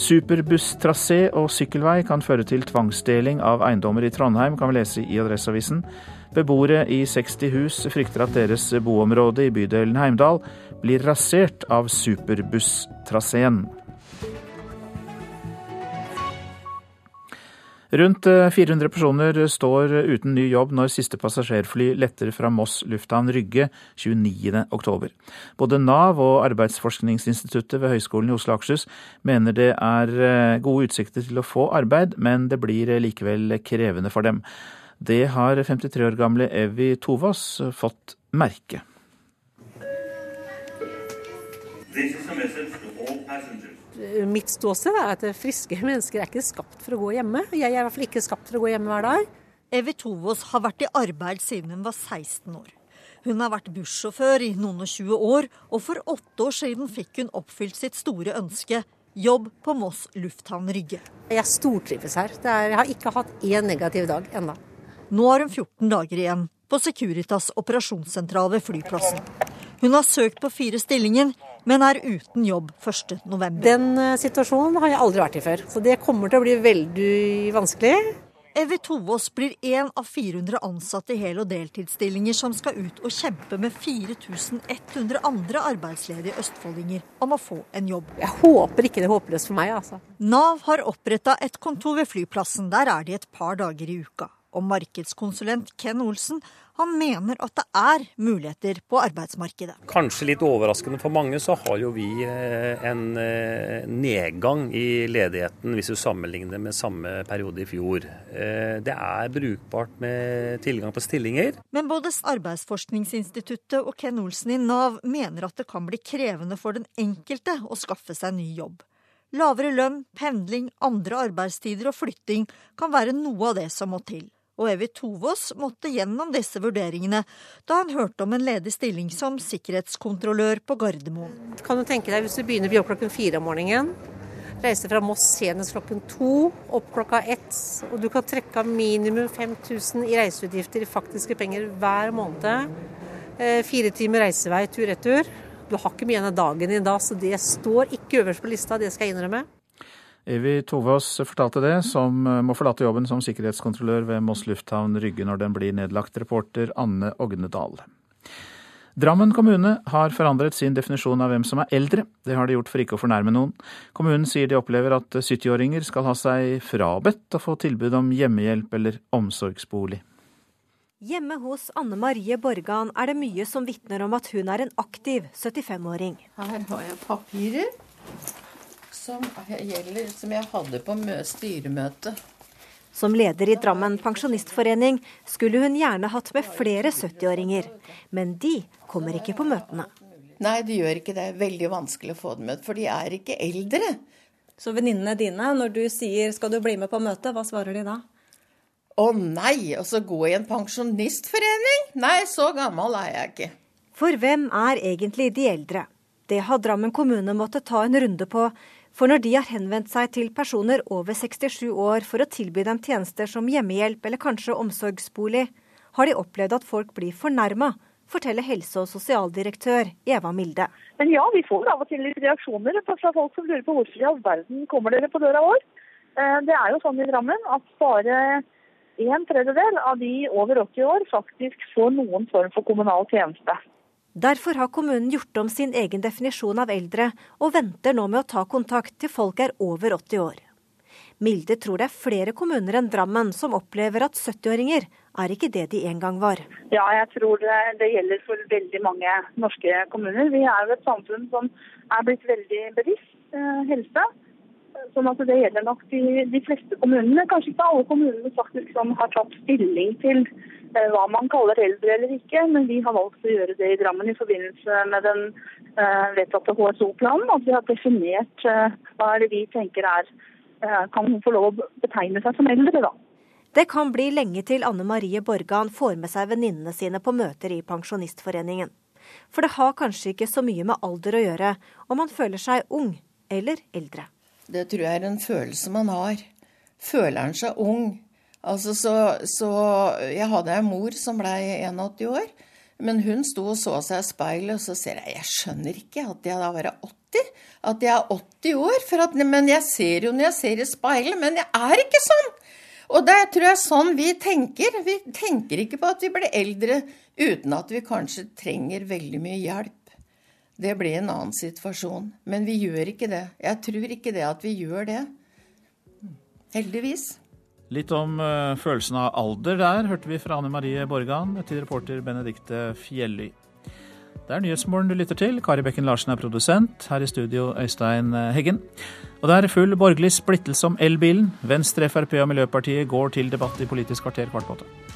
Superbusstrasé og sykkelvei kan føre til tvangsdeling av eiendommer i Trondheim, kan vi lese i Adresseavisen. Beboere i 60 hus frykter at deres boområde i bydelen Heimdal blir rasert av superbusstraseen. Rundt 400 eh, personer står uten ny jobb når siste passasjerfly letter fra Moss lufthavn Rygge 29.10. Både Nav og Arbeidsforskningsinstituttet ved Høgskolen i Oslo og Akershus mener det er eh, gode utsikter til å få arbeid, men det blir likevel krevende for dem. Det har 53 år gamle Evy Tovås fått merke. Mitt ståsted er at friske mennesker er ikke skapt for å gå hjemme. Jeg er i hvert fall ikke skapt for å gå hjemme hver dag. Evy Tovås har vært i arbeid siden hun var 16 år. Hun har vært bussjåfør i noen og 20 år, og for åtte år siden fikk hun oppfylt sitt store ønske jobb på Moss lufthavn Rygge. Jeg stortrives her. Er, jeg har ikke hatt én negativ dag ennå. Nå har hun 14 dager igjen på Securitas operasjonssentral ved flyplassen. Hun har søkt på fire stillinger, men er uten jobb 1.11. Den eh, situasjonen har jeg aldri vært i før, så det kommer til å bli veldig vanskelig. Evy Tovås blir én av 400 ansatte i hel- og deltidsstillinger som skal ut og kjempe med 4100 andre arbeidsledige østfoldinger om å få en jobb. Jeg håper ikke det er håpløst for meg, altså. Nav har oppretta et kontor ved flyplassen. Der er de et par dager i uka. Og markedskonsulent Ken Olsen han mener at det er muligheter på arbeidsmarkedet. Kanskje litt overraskende for mange, så har jo vi eh, en eh, nedgang i ledigheten hvis du sammenligner med samme periode i fjor. Eh, det er brukbart med tilgang på stillinger. Men både Arbeidsforskningsinstituttet og Ken Olsen i Nav mener at det kan bli krevende for den enkelte å skaffe seg ny jobb. Lavere lønn, pendling, andre arbeidstider og flytting kan være noe av det som må til og Evy Tovås måtte gjennom disse vurderingene da han hørte om en ledig stilling som sikkerhetskontrollør på Gardermoen. Kan du tenke deg hvis du begynner å jobbe klokken fire om morgenen, reiser fra Moss senest klokken to, opp klokka ett, og du kan trekke av minimum 5000 i reiseutgifter i faktiske penger hver måned. Eh, fire timer reisevei tur-retur. Du har ikke mye igjen av dagen din da, så det står ikke øverst på lista, det skal jeg innrømme. Evy Tovås fortalte det, som eh, må forlate jobben som sikkerhetskontrollør ved Moss lufthavn Rygge når den blir nedlagt. Reporter Anne Ognedal. Drammen kommune har forandret sin definisjon av hvem som er eldre. Det har de gjort for ikke å fornærme noen. Kommunen sier de opplever at 70-åringer skal ha seg frabedt å få tilbud om hjemmehjelp eller omsorgsbolig. Hjemme hos Anne Marie Borgan er det mye som vitner om at hun er en aktiv 75-åring. Her har jeg papirer som, gjelder, som jeg hadde på styremøte. Som leder i Drammen pensjonistforening skulle hun gjerne hatt med flere 70-åringer, men de kommer ikke på møtene. Nei, de gjør ikke det. Det er veldig vanskelig å få dem med, for de er ikke eldre. Så venninnene dine, når du sier 'skal du bli med på møte', hva svarer de da? Å nei, og så gå i en pensjonistforening? Nei, så gammel er jeg ikke. For hvem er egentlig de eldre? Det har Drammen kommune måttet ta en runde på for når de har henvendt seg til personer over 67 år for å tilby dem tjenester som hjemmehjelp eller kanskje omsorgsbolig, har de opplevd at folk blir fornærma, forteller helse- og sosialdirektør Eva Milde. Men ja, vi får av og til reaksjoner fra folk som lurer på hvorfor i all verden kommer dere på døra vår. Eh, det er jo sånn i Drammen at bare en tredjedel av de over 80 år faktisk får noen form for kommunal tjeneste. Derfor har kommunen gjort om sin egen definisjon av eldre, og venter nå med å ta kontakt til folk er over 80 år. Milde tror det er flere kommuner enn Drammen som opplever at 70-åringer er ikke det de en gang var. Ja, jeg tror det, det, gjelder for veldig mange norske kommuner. Vi er jo et samfunn som er blitt veldig bevisst eh, helse. Sånn at det gjelder nok de, de, fleste kommunene. Kanskje ikke alle kommunene faktisk som har tatt stilling til eh, hva man kaller eldre eller ikke, men vi har valgt å gjøre det i Drammen i forbindelse med den eh, vedtatte HSO-planen. At vi har definert eh, hva det vi tenker er kan få lov å betegne seg som eldre, da. Det kan bli lenge til Anne Marie Borgan får med seg venninnene sine på møter i Pensjonistforeningen. For det har kanskje ikke så mye med alder å gjøre om man føler seg ung eller eldre. Det tror jeg er en følelse man har. Føler han seg ung? Altså så, så Jeg hadde en mor som ble 81 år. Men hun sto og så seg i speilet, og så ser jeg Jeg skjønner ikke at jeg da var 80 at jeg er 80 år. At, men jeg ser jo når jeg ser i speilet, men jeg er ikke sånn. Og det tror jeg er sånn vi tenker. Vi tenker ikke på at vi blir eldre uten at vi kanskje trenger veldig mye hjelp. Det blir en annen situasjon. Men vi gjør ikke det. Jeg tror ikke det at vi gjør det. Heldigvis. Litt om uh, følelsen av alder der hørte vi fra Anne Marie Borgan til reporter Benedikte Fjelly. Det er Nyhetsmorgen du lytter til. Kari Bekken Larsen er produsent. Her i studio Øystein Heggen. Og det er full borgerlig splittelse om elbilen. Venstre, Frp og Miljøpartiet går til debatt i Politisk kvarter kvart på åtte.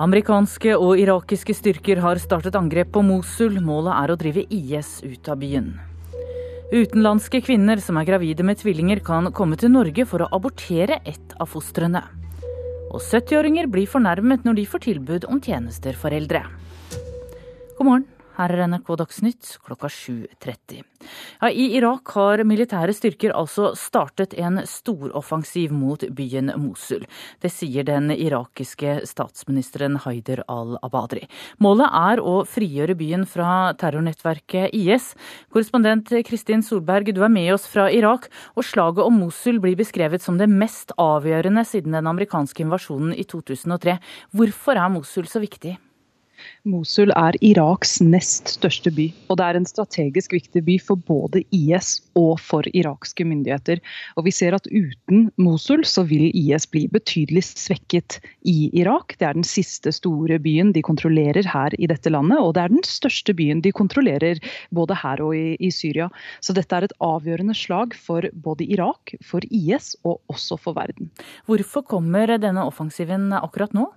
Amerikanske og irakiske styrker har startet angrep på Mosul. Målet er å drive IS ut av byen. Utenlandske kvinner som er gravide med tvillinger, kan komme til Norge for å abortere ett av fostrene. Og 70-åringer blir fornærmet når de får tilbud om tjenester for eldre. God morgen. Her er NRK Dagsnytt klokka 7.30. Ja, I Irak har militære styrker altså startet en storoffensiv mot byen Mosul. Det sier den irakiske statsministeren Haider al-Abadri. Målet er å frigjøre byen fra terrornettverket IS. Korrespondent Kristin Solberg, du er med oss fra Irak, og slaget om Mosul blir beskrevet som det mest avgjørende siden den amerikanske invasjonen i 2003. Hvorfor er Mosul så viktig? Mosul er Iraks nest største by, og det er en strategisk viktig by for både IS og for irakske myndigheter. Og vi ser at uten Mosul så vil IS bli betydelig svekket i Irak. Det er den siste store byen de kontrollerer her i dette landet, og det er den største byen de kontrollerer både her og i, i Syria. Så dette er et avgjørende slag for både Irak, for IS og også for verden. Hvorfor kommer denne offensiven akkurat nå?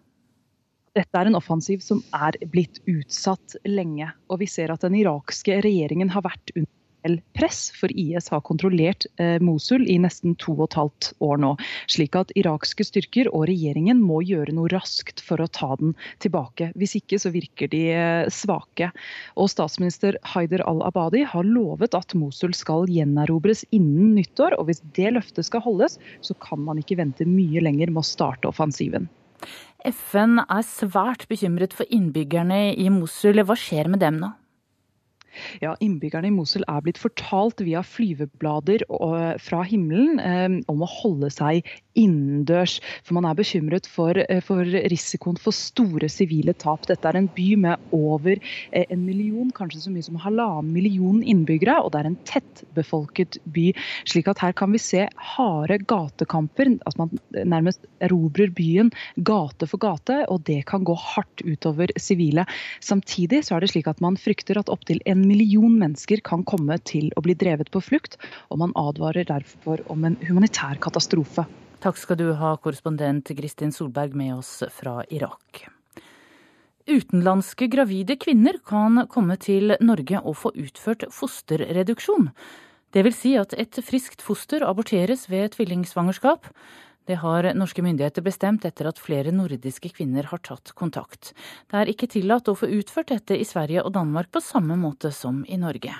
Dette er en offensiv som er blitt utsatt lenge. Og vi ser at den irakske regjeringen har vært under press, for IS har kontrollert eh, Mosul i nesten to og et halvt år nå. Slik at irakske styrker og regjeringen må gjøre noe raskt for å ta den tilbake. Hvis ikke så virker de eh, svake. Og statsminister Haider al-Abadi har lovet at Mosul skal gjenerobres innen nyttår. Og hvis det løftet skal holdes, så kan man ikke vente mye lenger med å starte offensiven. FN er svært bekymret for innbyggerne i Mosul. Hva skjer med dem nå? Ja, Innbyggerne i Mosul er blitt fortalt via flyveblader fra himmelen eh, om å holde seg innendørs. For man er bekymret for, eh, for, risikoen for store sivile tap. Dette er en by med over eh, en million, kanskje så mye som halvannen million innbyggere. Og det er en tettbefolket by. Slik at her kan vi se harde gatekamper. Altså man nærmest erobrer byen gate for gate, og det kan gå hardt utover sivile. Samtidig så er det slik at man frykter at opptil en million mennesker kan komme til å bli drevet på flukt, og man advarer derfor om en humanitær katastrofe. Takk skal du ha, korrespondent Kristin Solberg med oss fra Irak. Utenlandske gravide kvinner kan komme til Norge og få utført fosterreduksjon. Det vil si at et friskt foster aborteres ved tvillingsvangerskap. Det har norske myndigheter bestemt etter at flere nordiske kvinner har tatt kontakt. Det er ikke tillatt å få utført dette i Sverige og Danmark på samme måte som i Norge.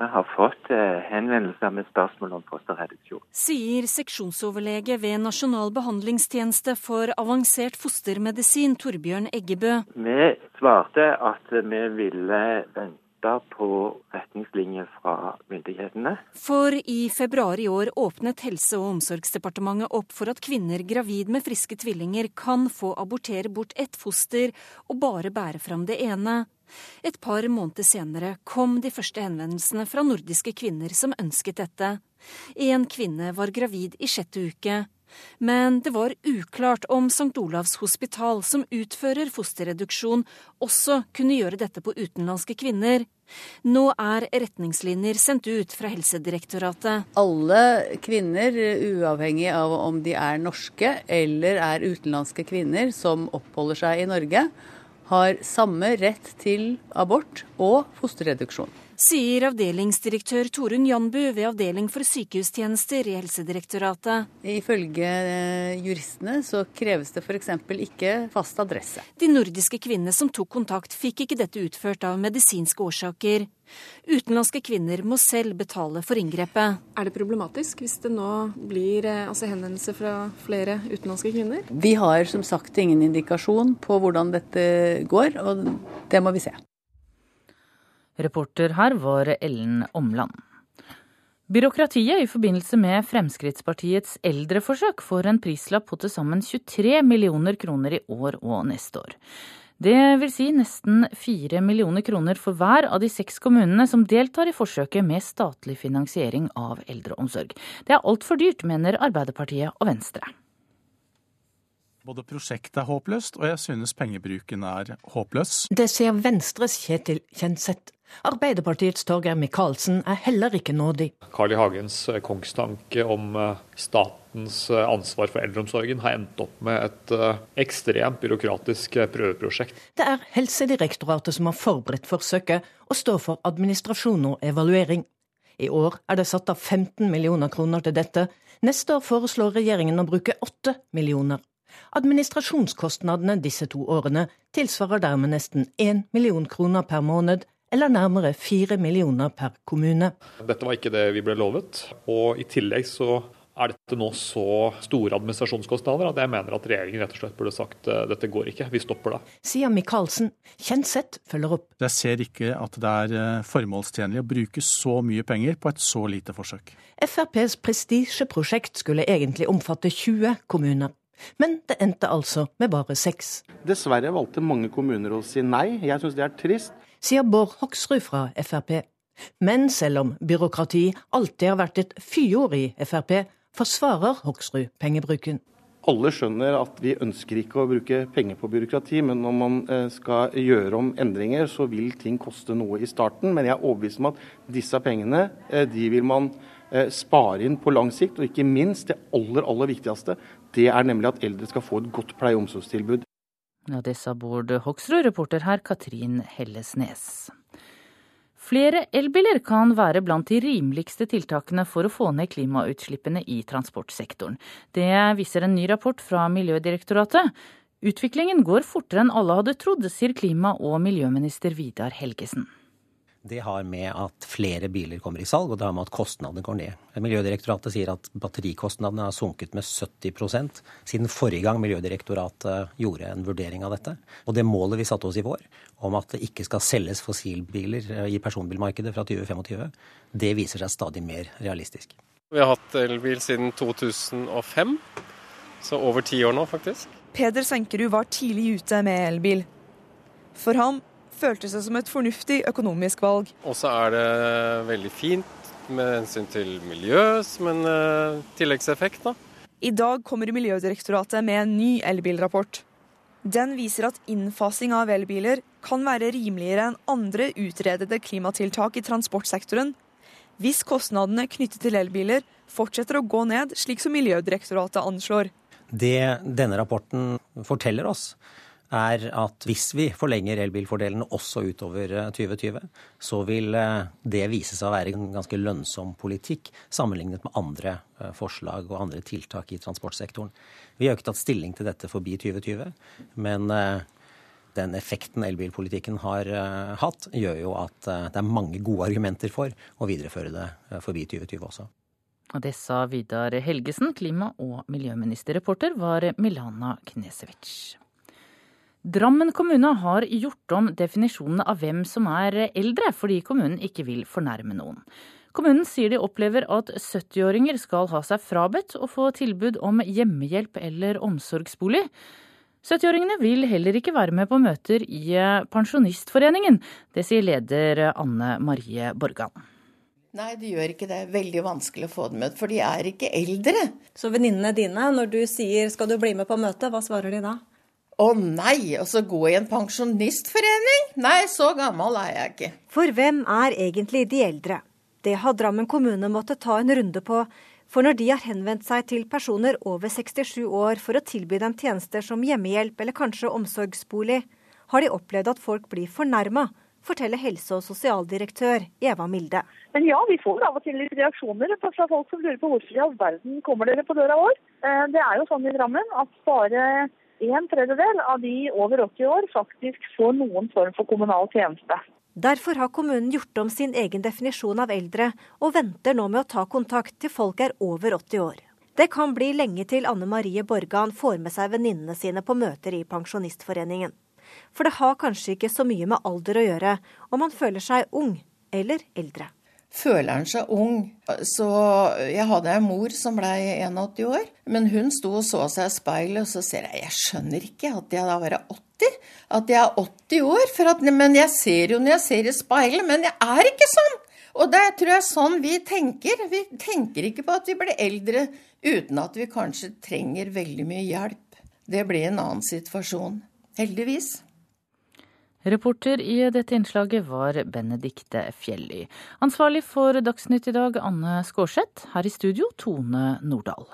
Vi har fått eh, henvendelser med spørsmål om fosterreduksjon. Sier seksjonsoverlege ved Nasjonal behandlingstjeneste for avansert fostermedisin, Torbjørn Eggebø. Vi svarte at vi ville vente vente på retningslinjer fra myndighetene. For i februar i år åpnet Helse- og omsorgsdepartementet opp for at kvinner gravid med friske tvillinger kan få abortere bort ett foster og bare bære fram det ene. Et par måneder senere kom de første henvendelsene fra nordiske kvinner som ønsket dette. En kvinne var gravid i sjette uke. Men det var uklart om St. Olavs hospital, som utfører fosterreduksjon, også kunne gjøre dette på utenlandske kvinner. Nå er retningslinjer sendt ut fra Helsedirektoratet. Alle kvinner, uavhengig av om de er norske eller er utenlandske kvinner som oppholder seg i Norge, har samme rett til abort og fosterreduksjon sier avdelingsdirektør Torunn Janbu ved Avdeling for sykehustjenester i Helsedirektoratet. Ifølge eh, juristene så kreves det f.eks. ikke fast adresse. De nordiske kvinnene som tok kontakt, fikk ikke dette utført av medisinske årsaker. Utenlandske kvinner må selv betale for inngrepet. Er det problematisk hvis det nå blir eh, altså henvendelser fra flere utenlandske kvinner? Vi har som sagt ingen indikasjon på hvordan dette går, og det må vi se. Reporter her var Ellen Omland. Byråkratiet i forbindelse med Fremskrittspartiets eldreforsøk får en prislapp på til sammen 23 millioner kroner i år og neste år. Det vil si nesten 4 millioner kroner for hver av de seks kommunene som deltar i forsøket med statlig finansiering av eldreomsorg. Det er altfor dyrt, mener Arbeiderpartiet og Venstre. Både prosjektet er håpløst, og jeg synes pengebruken er håpløs. Det ser Venstres Kjetil Kjenseth. Arbeiderpartiets Torgeir Micaelsen er heller ikke nådig. Carl I. Hagens eh, kongstanke om eh, statens eh, ansvar for eldreomsorgen har endt opp med et ekstremt byråkratisk prøveprosjekt. Det er Helsedirektoratet som har forberedt forsøket, og står for administrasjon og evaluering. I år er det satt av 15 millioner kroner til dette. Neste år foreslår regjeringen å bruke 8 millioner. Administrasjonskostnadene disse to årene tilsvarer dermed nesten 1 million kroner per måned, eller nærmere 4 millioner per kommune. Dette var ikke det vi ble lovet, og i tillegg så er dette nå så store administrasjonskostnader at jeg mener at regjeringen rett og slett burde sagt eh, dette går ikke, vi stopper det. Sier Michaelsen. Kjenseth følger opp. Jeg ser ikke at det er eh, formålstjenlig å bruke så mye penger på et så lite forsøk. FrPs prestisjeprosjekt skulle egentlig omfatte 20 kommuner. Men det endte altså med bare seks. Dessverre valgte mange kommuner å si nei. Jeg syns det er trist sier Bård Hoksrud fra Frp. Men selv om byråkrati alltid har vært et fyord i Frp, forsvarer Hoksrud pengebruken. Alle skjønner at vi ønsker ikke å bruke penger på byråkrati, men når man eh, skal gjøre om endringer, så vil ting koste noe i starten. Men jeg er overbevist om at disse pengene eh, de vil man eh, spare inn på lang sikt. Og ikke minst det aller, aller viktigste, det er nemlig at eldre skal få et godt pleie- og omsorgstilbud. Ja, det sa Bård Hoksrud, reporter her Katrin Hellesnes. Flere elbiler kan være blant de rimeligste tiltakene for å få ned klimautslippene i transportsektoren. Det viser en ny rapport fra Miljødirektoratet. Utviklingen går fortere enn alle hadde trodd, sier klima- og miljøminister Vidar Helgesen. Det har med at flere biler kommer i salg, og det har med at kostnadene går ned. Miljødirektoratet sier at batterikostnadene har sunket med 70% siden forrige gang Miljødirektoratet gjorde en vurdering av dette. Og det målet vi satte oss i vår, om at det ikke skal selges fossilbiler i personbilmarkedet fra 2025, det viser seg stadig mer realistisk. Vi har hatt elbil siden 2005, så over ti år nå, faktisk. Peder Senkerud var tidlig ute med elbil. For ham føltes det som et fornuftig økonomisk valg. Og så er det veldig fint med hensyn til miljø som en uh, tilleggseffekt. da. I dag kommer Miljødirektoratet med en ny elbilrapport. Den viser at innfasing av elbiler kan være rimeligere enn andre utredede klimatiltak i transportsektoren, hvis kostnadene knyttet til elbiler fortsetter å gå ned, slik som Miljødirektoratet anslår. Det denne rapporten forteller oss, er at hvis vi forlenger elbilfordelene også utover 2020, eh, så vil eh, det vise seg å være en ganske lønnsom politikk sammenlignet med andre eh, forslag og andre tiltak i transportsektoren. Vi har ikke tatt stilling til dette forbi 2020, men den effekten elbilpolitikken har hatt, gjør jo at det er mange gode argumenter for å videreføre det forbi 2020 også. Og det sa Vidar Helgesen, klima- og miljøministerreporter var Milana Knesevic. Drammen kommune har gjort om definisjonen av hvem som er eldre, fordi kommunen ikke vil fornærme noen. Kommunen sier de opplever at 70-åringer skal ha seg frabedt å få tilbud om hjemmehjelp eller omsorgsbolig. 70-åringene vil heller ikke være med på møter i Pensjonistforeningen. Det sier leder Anne Marie Borgan. Nei, det gjør ikke det. det er Veldig vanskelig å få dem med, for de er ikke eldre. Så venninnene dine, når du sier 'skal du bli med på møtet', hva svarer de da? Å nei, og så gå i en pensjonistforening? Nei, så gammel er jeg ikke. For hvem er egentlig de eldre? Det har Drammen kommune måttet ta en runde på. For når de har henvendt seg til personer over 67 år for å tilby dem tjenester som hjemmehjelp eller kanskje omsorgsbolig, har de opplevd at folk blir fornærma forteller helse- og sosialdirektør Eva Milde. Men ja, vi får av og til litt reaksjoner fra folk som lurer på hvorfor i all verden kommer dere på døra vår. Eh, det er jo sånn i Drammen at bare en tredjedel av de over 80 år faktisk får noen form for kommunal tjeneste. Derfor har kommunen gjort om sin egen definisjon av eldre, og venter nå med å ta kontakt til folk er over 80 år. Det kan bli lenge til Anne Marie Borgan får med seg venninnene sine på møter i Pensjonistforeningen. For det har kanskje ikke så mye med alder å gjøre om man føler seg ung eller eldre. Føler han seg ung? Så jeg hadde en mor som ble 81 år. Men hun sto og så seg i speilet, og så ser jeg jeg skjønner ikke at jeg da var 80. At jeg er 80 år. At, men jeg ser jo når jeg ser i speilet, men jeg er ikke sånn! Og det tror jeg er sånn vi tenker. Vi tenker ikke på at vi blir eldre uten at vi kanskje trenger veldig mye hjelp. Det blir en annen situasjon. Heldigvis. Reporter i dette innslaget var Benedikte Fjelly. Ansvarlig for Dagsnytt i dag, Anne Skårseth. Her i studio, Tone Nordahl.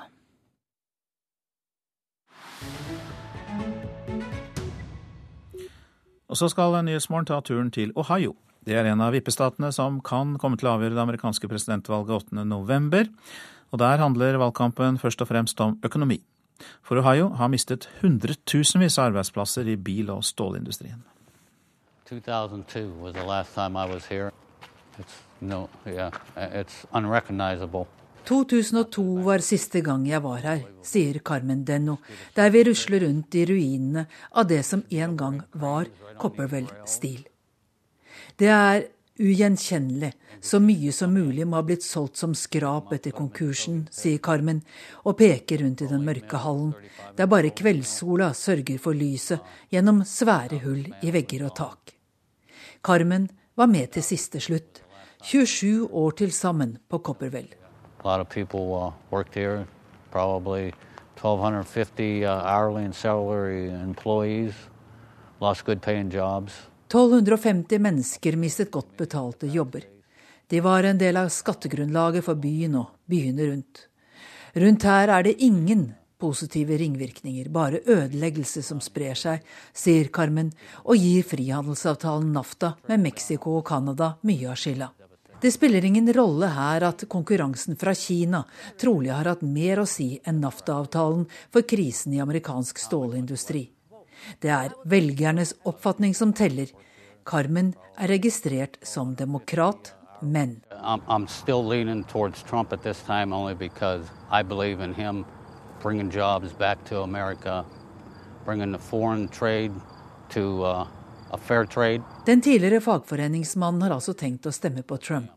Og så skal Nyhetsmorgen ta turen til Ohio. Det er en av vippestatene som kan komme til å avgjøre det amerikanske presidentvalget 8.11. Og der handler valgkampen først og fremst om økonomi. For Ohio har mistet hundretusenvis av arbeidsplasser i bil- og stålindustrien. 2002 was the last time I was here. It's no, yeah, it's unrecognizable. 2002 var siste gang jeg var her, sier Carmen Denno, der vi rusler rundt i ruinene av det som en gang var Copperwell Steel. Det er ugjenkjennelig. Så mye som mulig må ha blitt solgt som skrap etter konkursen, sier Carmen, og peker rundt i den mørke hallen, der bare kveldssola sørger for lyset gjennom svære hull i vegger og tak. Carmen var med til siste slutt. 27 år til sammen på Copperwell. Uh, probably 1250 uh, hourly and salary employees, lost good paying jobs. 1250 mennesker mistet godt betalte jobber. De var en del av skattegrunnlaget for byen og byene rundt. Rundt her er det ingen positive ringvirkninger, bare ødeleggelse som sprer seg, sier Carmen, og gir frihandelsavtalen NAFTA med Mexico og Canada mye av skylda. Det spiller ingen rolle her at konkurransen fra Kina trolig har hatt mer å si enn NAFTA-avtalen for krisen i amerikansk stålindustri. Det er velgernes oppfatning som teller. Carmen er registrert som demokrat, men I'm still bringing jobs back to America, bringing the foreign trade to uh, a fair trade. Den tidligere fagforeningsmannen har altså tenkt å stemme på Trump.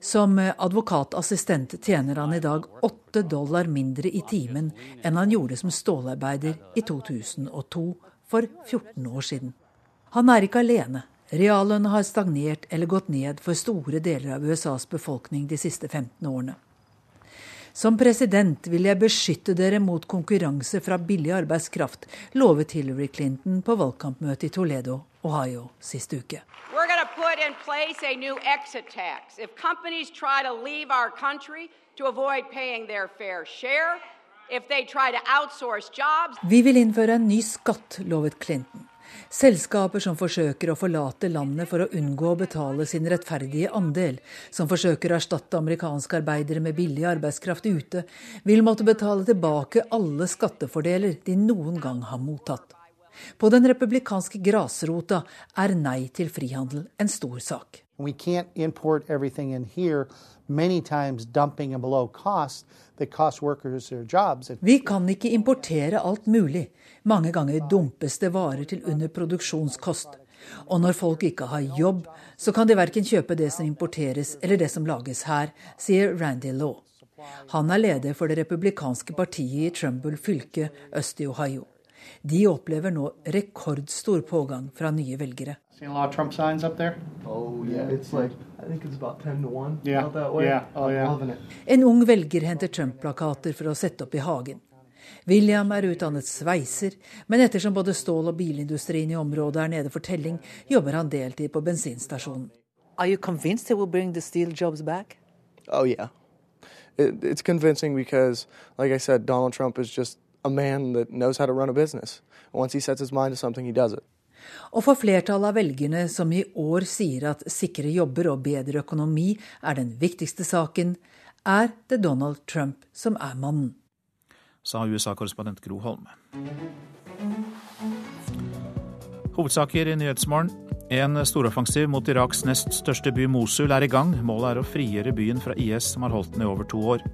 Som advokatassistent tjener han i dag åtte dollar mindre i timen enn han gjorde som stålarbeider i 2002, for 14 år siden. Han er ikke alene. Reallønna har stagnert eller gått ned for store deler av USAs befolkning de siste 15 årene. Som president vil jeg beskytte dere mot konkurranse fra billig arbeidskraft, lovet Hillary Clinton på valgkampmøtet i Toledo, Ohio, sist uke. share, Vi vil innføre en ny skatt, lovet Clinton. Selskaper som forsøker å forlate landet for å unngå å betale sin rettferdige andel, som forsøker å erstatte amerikanske arbeidere med billig arbeidskraft ute, vil måtte betale tilbake alle skattefordeler de noen gang har mottatt. På den republikanske grasrota er nei til frihandel en stor sak. We can't import everything in here many times dumping and below cost that cost workers their jobs. Vi kan ikke importere alt mulig. Mange ganger dumpes det varer til under produksjonskost. Og når folk ikke har jobb, så kan de verken kjøpe det som importeres eller det som lages her, sier Randy Law. Han er leder for det republikanske partiet i Trumbull fylke øst i Ohio. De opplever nå rekordstor pågang fra nye velgere. Oh yeah, it's like I think it's about ten to one. Yeah, out that way. yeah, oh. En ung velger henter Trump-plakater for å sette opp i hagen. William er utdannet sveiser, men ettersom både stål- og bilindustrien i området er nede for telling, jobber han deltid på bensinstasjonen. Are you convinced it will bring the steel jobs back? Oh yeah, it, it's convincing because, like I said, Donald Trump is just a man that knows how to run a business. Once he sets his mind to something, he does it. Og for flertallet av velgerne som i år sier at sikre jobber og bedre økonomi er den viktigste saken, er det Donald Trump som er mannen. Sa USA-korrespondent Gro Holme. Hovedsaker i Nyhetsmorgen. En storoffensiv mot Iraks nest største by Mosul er i gang. Målet er å frigjøre byen fra IS, som har holdt den i over to år.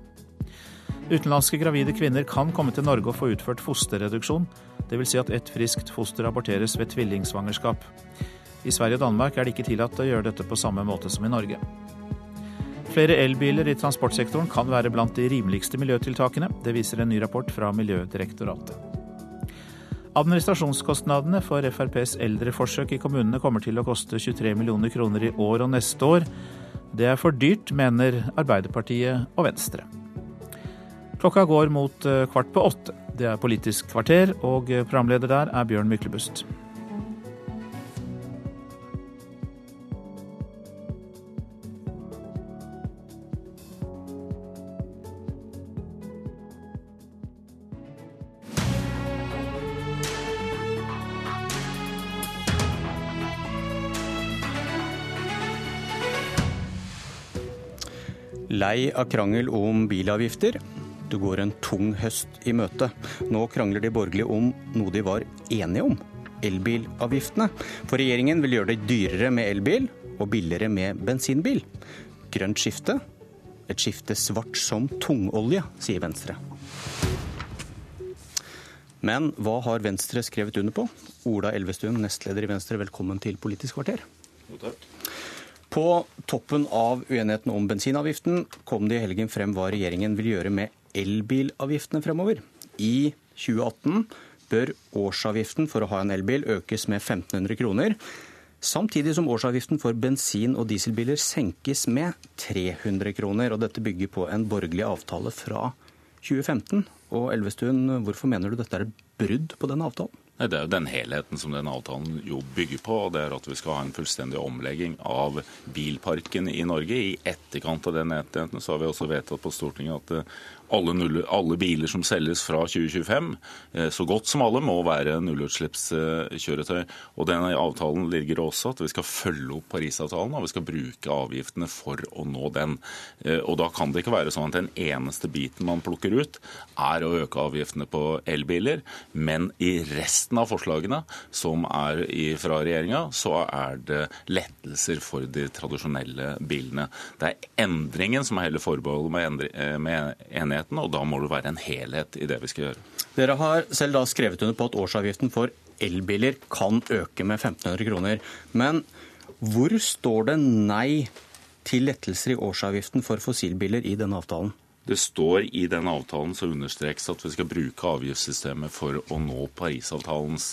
Utenlandske gravide kvinner kan komme til Norge og få utført fosterreduksjon. Dvs. Si at ett friskt foster aborteres ved tvillingsvangerskap. I Sverige og Danmark er det ikke tillatt å gjøre dette på samme måte som i Norge. Flere elbiler i transportsektoren kan være blant de rimeligste miljøtiltakene. Det viser en ny rapport fra Miljødirektoratet. Administrasjonskostnadene for FrPs eldreforsøk i kommunene kommer til å koste 23 millioner kroner i år og neste år. Det er for dyrt, mener Arbeiderpartiet og Venstre. Klokka går mot eh, kvart på åtte. Det er Politisk kvarter, og programleder der er Bjørn Myklebust. Lei av krangel om bilavgifter. Du går en tung høst i møte. Nå krangler de borgerlige om noe de var enige om. Elbilavgiftene. For regjeringen vil gjøre det dyrere med elbil og billigere med bensinbil. Grønt skifte. Et skifte svart som tungolje, sier Venstre. Men hva har Venstre skrevet under på? Ola Elvestuen, nestleder i Venstre, velkommen til Politisk kvarter. På toppen av uenigheten om bensinavgiften kom det i helgen frem hva regjeringen vil gjøre med elbilavgiftene fremover. I 2018 bør årsavgiften for å ha en elbil økes med 1500 kroner. Samtidig som årsavgiften for bensin- og dieselbiler senkes med 300 kroner. og Dette bygger på en borgerlig avtale fra 2015. Og Elvestuen, hvorfor mener du dette er et brudd på den avtalen? Nei, Det er jo den helheten som den avtalen jo bygger på. og det er At vi skal ha en fullstendig omlegging av bilparken i Norge. I etterkant av den enigheten så har vi også vedtatt på Stortinget at alle, null, alle, biler som selges fra 2025, eh, så godt som alle, må være nullutslippskjøretøy. Og denne avtalen ligger også at vi skal følge opp Parisavtalen, og vi skal bruke avgiftene for å nå den. Eh, og da kan det ikke være sånn at den eneste biten man plukker ut, er å øke avgiftene på elbiler, men i resten av forslagene som er fra regjeringa, så er det lettelser for de tradisjonelle bilene. Det er endringen som er hele forbeholdet med, enighet. med enigheten, og da må det være en helhet i det vi skal gjøre. Dere har selv da skrevet under på at årsavgiften for elbiler kan øke med 1500 kroner. Men hvor står det nei til lettelser i årsavgiften for fossilbiler i denne avtalen? Det står i den avtalen så understrekes at vi skal bruke avgiftssystemet for å nå Parisavtalens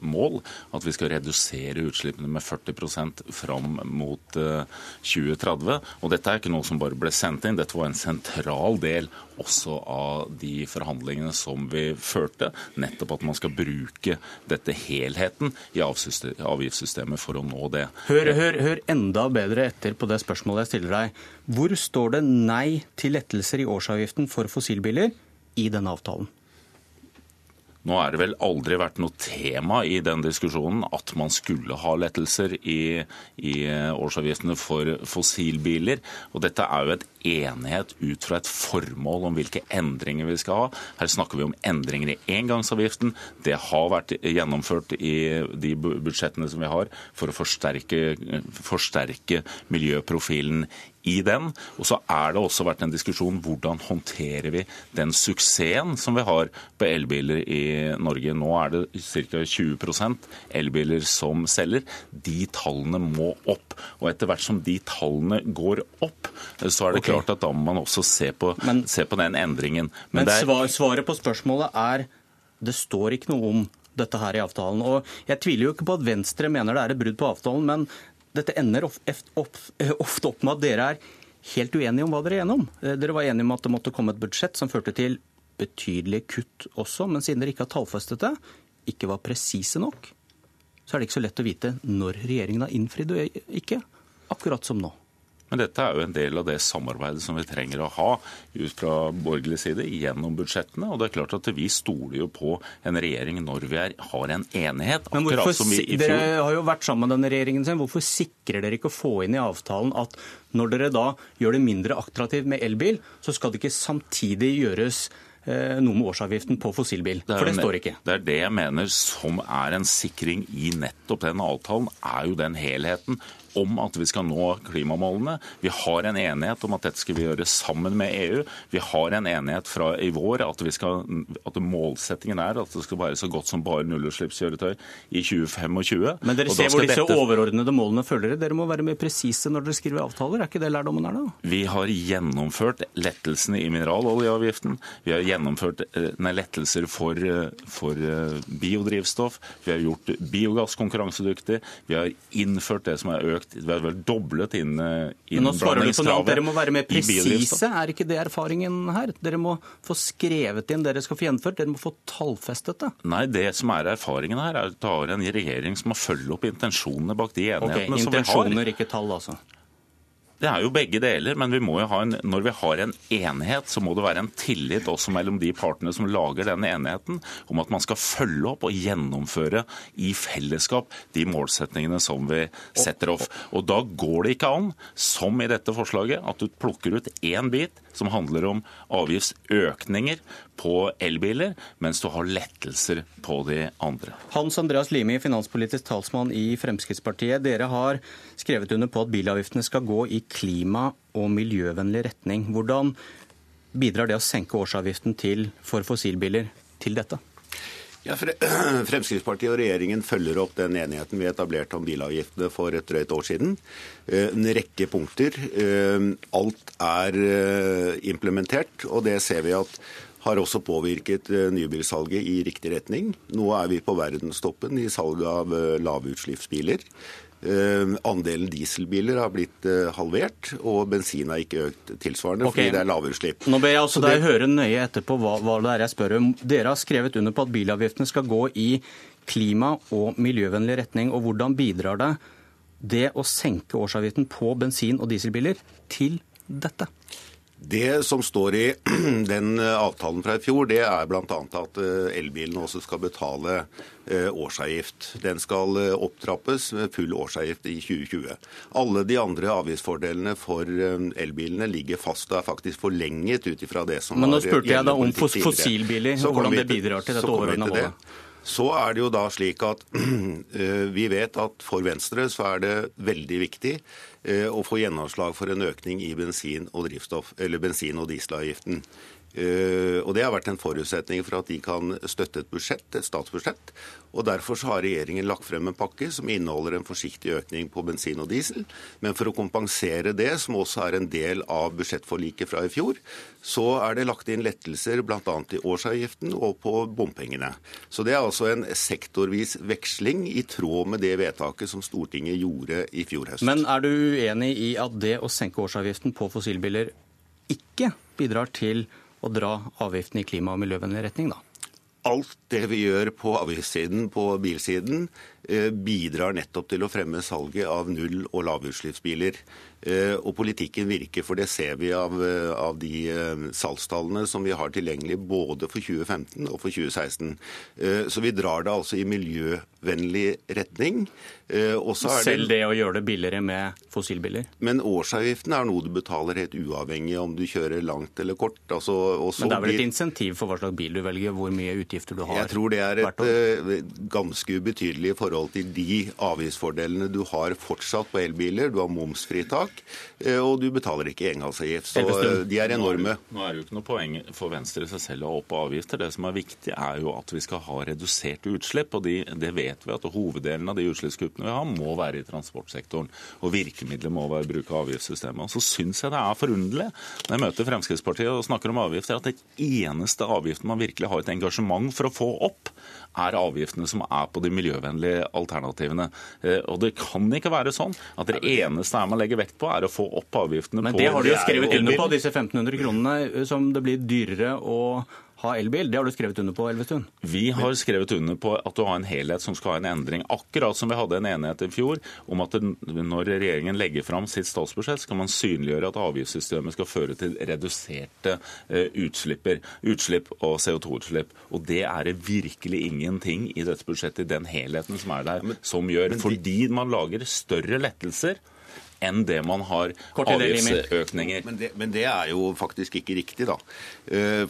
mål. At vi skal redusere utslippene med 40% fram mot 2030. Og dette er ikke noe som bare ble sendt inn, dette var en sentral del også av de forhandlingene som vi førte. Nettopp at man skal bruke dette helheten i avgiftssystemet for å nå det. Hør, hør, hør enda bedre etter på det spørsmålet jeg stiller deg. Hvor står det nei til lettelser i årsavgiften for fossilbiler i denne avtalen? Nå er det vel aldri vært noe tema i den diskusjonen at man skulle ha lettelser i, i årsavgiftene for fossilbiler. Og dette er jo et enighet ut fra et formål om hvilke endringer vi skal ha. Her snakker vi om endringer i engangsavgiften. Det har vært gjennomført i de budsjettene som vi har for å forsterke, forsterke miljøprofilen i den. Og så er det også vært en diskusjon hvordan håndterer vi den suksessen som vi har på elbiler i Norge. Nå er det ca. 20% elbiler som selger. De tallene må opp. Og etter hvert som de tallene går opp, så er det okay. klart at da må man også se på, men, se på den endringen. Men, men er, svaret på spørsmålet er det står ikke noe om dette her i avtalen. Og Jeg tviler jo ikke på at Venstre mener det er et brudd på avtalen, men dette ender ofte opp med at dere er helt uenige om hva dere er enige om. Eh, dere var enige om at det måtte komme et budsjett som førte til betydelige kutt også, men siden dere ikke har tallfestet det, ikke var presise nok, så er det ikke så lett å vite når regjeringen har innfridd og ikke, akkurat som nå. Men dette er jo en del av det samarbeidet som vi trenger å ha ut fra borgerlig side gjennom budsjettene. Og det er klart at vi stoler jo på en regjering når vi er, har en enighet. Men hvorfor. Dere har jo vært sammen med denne regjeringen sin. Hvorfor sikrer dere ikke å få inn i avtalen at når dere da gjør det mindre attraktivt med elbil, så skal det ikke samtidig gjøres Eh, noe med årsavgiften på fossilbil. For det står ikke. Det er det jeg mener som er en sikring i nettopp den avtalen, er jo den helheten om at vi skal nå klimamålene. Vi har en enighet om at dette skal vi gjøre sammen med EU. Vi har en enighet fra i vår at, skal, at målsettingen er at det skal være så godt som bare nullutslippskjøretøy i 2025. Men dere ser hvor disse dette... overordnede målene følger dere. Dere må være mer presise når dere skriver avtaler. Er ikke det lærdommen er da? Vi har gjennomført lettelsene i mineraloljeavgiften. Vi har gjennomført eh, nei, lettelser for, eh, for, eh, biodrivstoff. Vi har gjort biogass konkurransedyktig. Vi har innført det som er økt Vi har vel doblet inn innblandingskravet. Dere må være mer presise. Er ikke det erfaringen her? Dere må få skrevet inn det dere skal få gjennomført. Dere må få tallfestet det. Nei, det som er erfaringen her, er at du har en regjering som må følge opp intensjonene bak de enighetene okay, som vi har. Intensjoner, ikke tall, altså? Det er jo begge deler, men vi en, når vi har en enighet, så må det være en tillit også mellom de partene som lager denne enigheten, om at man skal følge opp og gjennomføre i fellesskap de målsetningene som vi setter off. Og Da går det ikke an, som i dette forslaget, at du plukker ut én bit som handler om avgiftsøkninger på elbiler, mens du har lettelser på de andre. Hans Andreas Limi, finanspolitisk talsmann i Fremskrittspartiet. Dere har skrevet under på at bilavgiftene skal gå i klima- og miljøvennlig retning. Hvordan bidrar det å senke årsavgiften til, for fossilbiler til dette? Ja, Fremskrittspartiet og regjeringen følger opp den enigheten vi etablerte om bilavgiftene for et drøyt år siden. Eh, en rekke punkter. Eh, alt er eh, implementert, og det ser vi at har også påvirket nybilsalget i riktig retning. Nå er vi på verdenstoppen i salget av lavutslippsbiler. Uh, andelen dieselbiler har blitt uh, halvert, og bensin har ikke økt tilsvarende okay. fordi det er lavutslipp. Nå ber jeg også deg det... høre nøye etterpå hva, hva, det er jeg spør om. Dere har skrevet under på at bilavgiftene skal gå i klima- og miljøvennlig retning. og Hvordan bidrar det det å senke årsavgiften på bensin- og dieselbiler til dette? Det som står i den avtalen fra i fjor, det er bl.a. at eh, elbilene også skal betale eh, årsavgift. Den skal eh, opptrappes med full årsavgift i 2020. Alle de andre avgiftsfordelene for elbilene ligger fast og er faktisk forlenget ut ifra det som Men nå spurte jeg da om fossilbiler, hvordan det bidrar til dette overordna målet. Så er det jo da slik at vi vet at for Venstre så er det veldig viktig Eh, å få gjennomslag for en økning i bensin- og, bensin og dieselavgiften. Uh, og Det har vært en forutsetning for at de kan støtte et budsjett, et statsbudsjett. og Derfor har regjeringen lagt frem en pakke som inneholder en forsiktig økning på bensin og diesel. Men for å kompensere det, som også er en del av budsjettforliket fra i fjor, så er det lagt inn lettelser bl.a. i årsavgiften og på bompengene. Så det er altså en sektorvis veksling i tråd med det vedtaket som Stortinget gjorde i fjor høst. Men er du uenig i at det å senke årsavgiften på fossilbiler ikke bidrar til å dra avgiftene i klima- og miljøvennlig retning, da? Alt det vi gjør på avgiftssiden, på bilsiden, bidrar nettopp til å fremme salget av null- og lavutslippsbiler. Og politikken virker, for det ser vi av, av de salgstallene som vi har tilgjengelig både for 2015 og for 2016. Så vi drar det altså i miljøvennlig retning. Selv det å gjøre det billigere med fossilbiler? Men årsavgiften er noe du betaler helt uavhengig om du kjører langt eller kort. Altså, Men det er vel et insentiv for hva slags bil du velger, hvor mye utgifter du har? Jeg tror det er et ganske ubetydelig i forhold til de avgiftsfordelene du har fortsatt på elbiler. Du har momsfritak, og du betaler ikke engangsavgift. Så de er enorme. Nå er det jo ikke noe poeng for Venstre seg selv å ha opp avgifter. Det som er viktig, er jo at vi skal ha reduserte utslipp. Og de, det vet vi at hoveddelen av de utslippskuttene vi har, må være i transportsektoren. Og virkemidlet må være bruk av avgiftssystemet. Og så syns jeg det er forunderlig når jeg møter Fremskrittspartiet og snakker om avgifter, at det eneste avgiften man virkelig har et engasjement for å få opp, er avgiftene som er på de miljøvennlige alternativene. Og det kan ikke være sånn at det eneste man legger vekt på, er å få opp avgiftene Men på det har du jo skrevet under på, disse 1500 kronene som det blir dyrere å ha elbil. Det har du skrevet under på, Elvestuen? Vi har skrevet under på at du har en helhet som skal ha en endring. Akkurat som vi hadde en enighet i fjor om at når regjeringen legger fram sitt statsbudsjett, skal man synliggjøre at avgiftssystemet skal føre til reduserte utslipper, utslipp og CO2-utslipp. Og det er det virkelig ingenting i dette budsjettet, i den helheten som er der, som gjør. Fordi man lager større lettelser enn det man har avgiftsøkninger. Men det, men det er jo faktisk ikke riktig, da.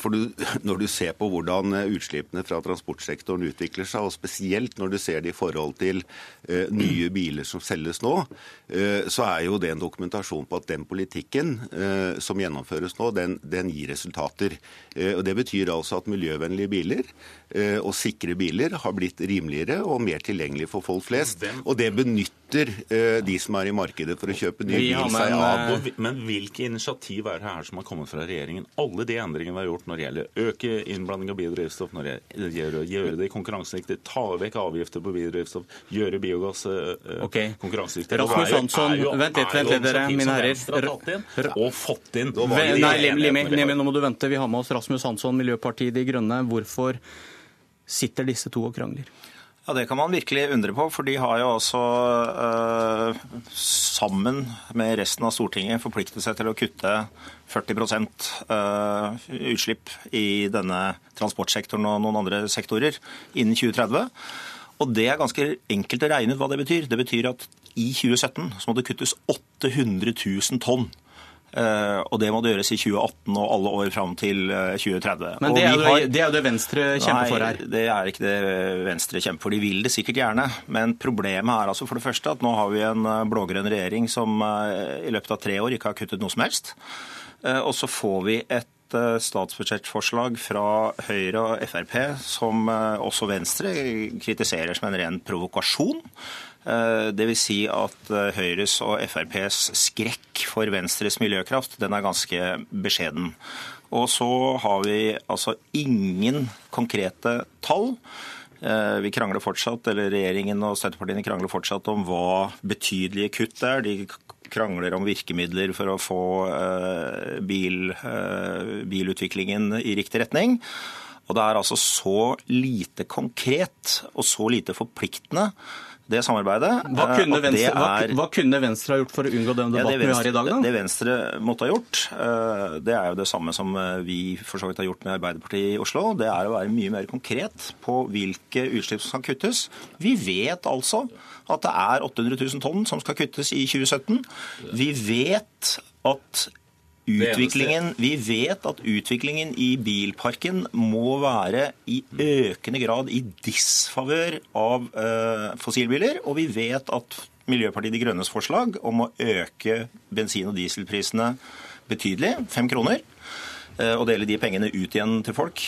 For du, når du ser på hvordan utslippene fra transportsektoren utvikler seg, og spesielt når du ser det i forhold til nye biler som selges nå, så er jo det en dokumentasjon på at den politikken som gjennomføres nå, den, den gir resultater. Og Det betyr altså at miljøvennlige biler og sikre biler har blitt rimeligere og mer tilgjengelige for folk flest. Og det benytter de som er i markedet for å kjøpe ny bil seg av. Men hvilke initiativ er det her som har kommet fra regjeringen? Alle de endringene vi har gjort når det gjelder øke innblanding av biodrivstoff, når det gjelder å gjøre det konkurransedyktig, ta vekk avgifter på biodrivstoff, gjøre biogass okay. konkurransedyktig. Rasmus Hansson, vent litt, vent litt, dere, mine herrer. Og fått inn. Nei, nå må du vente. Vi har med oss Rasmus Hansson, Miljøpartiet De Grønne. Hvorfor sitter disse to og krangler? Ja, Det kan man virkelig undre på, for de har jo også eh, sammen med resten av Stortinget forpliktet seg til å kutte 40% øh, utslipp i denne transportsektoren og noen andre sektorer innen 2030. Og det er ganske enkelt å regne ut hva det betyr. Det betyr at i 2017 så må det kuttes 800 000 tonn. Uh, og det må det gjøres i 2018 og alle år fram til uh, 2030. Men det er, jo, har... det det Venstre kjemper for her? Nei, det er ikke det Venstre kjemper for. De vil det sikkert gjerne. Men problemet er altså for det første at nå har vi en blå-grønn regjering som i løpet av tre år ikke har kuttet noe som helst. og så får vi et statsbudsjettforslag fra Høyre og Frp som også Venstre kritiserer som en ren provokasjon. Det vil si at Høyres og FrPs skrekk for Venstres miljøkraft den er ganske beskjeden. Og så har vi altså ingen konkrete tall. Vi krangler fortsatt, eller Regjeringen og støttepartiene krangler fortsatt om hva betydelige kutt er. De krangler om virkemidler for å få bil, bilutviklingen i riktig retning. Og det er altså så lite konkret og så lite forpliktende det samarbeidet. Hva kunne, Venstre, er, hva, hva kunne, Venstre, ha gjort for å unngå den debatten ja, Venstre, vi har i dag? Da? Det Venstre måtte ha gjort, det er jo det samme som vi for så vidt har gjort med Arbeiderpartiet i Oslo. Det er å være mye mer konkret på hvilke utslipp som skal kuttes. Vi vet altså at det er 800 000 tonn som skal kuttes i 2017. Vi vet at Utviklingen, vi vet at utviklingen i bilparken må være i økende grad i disfavør av uh, fossilbiler. Og vi vet at Miljøpartiet De Grønnes forslag om å øke bensin- og dieselprisene betydelig, fem kroner, og dele de pengene ut igjen til folk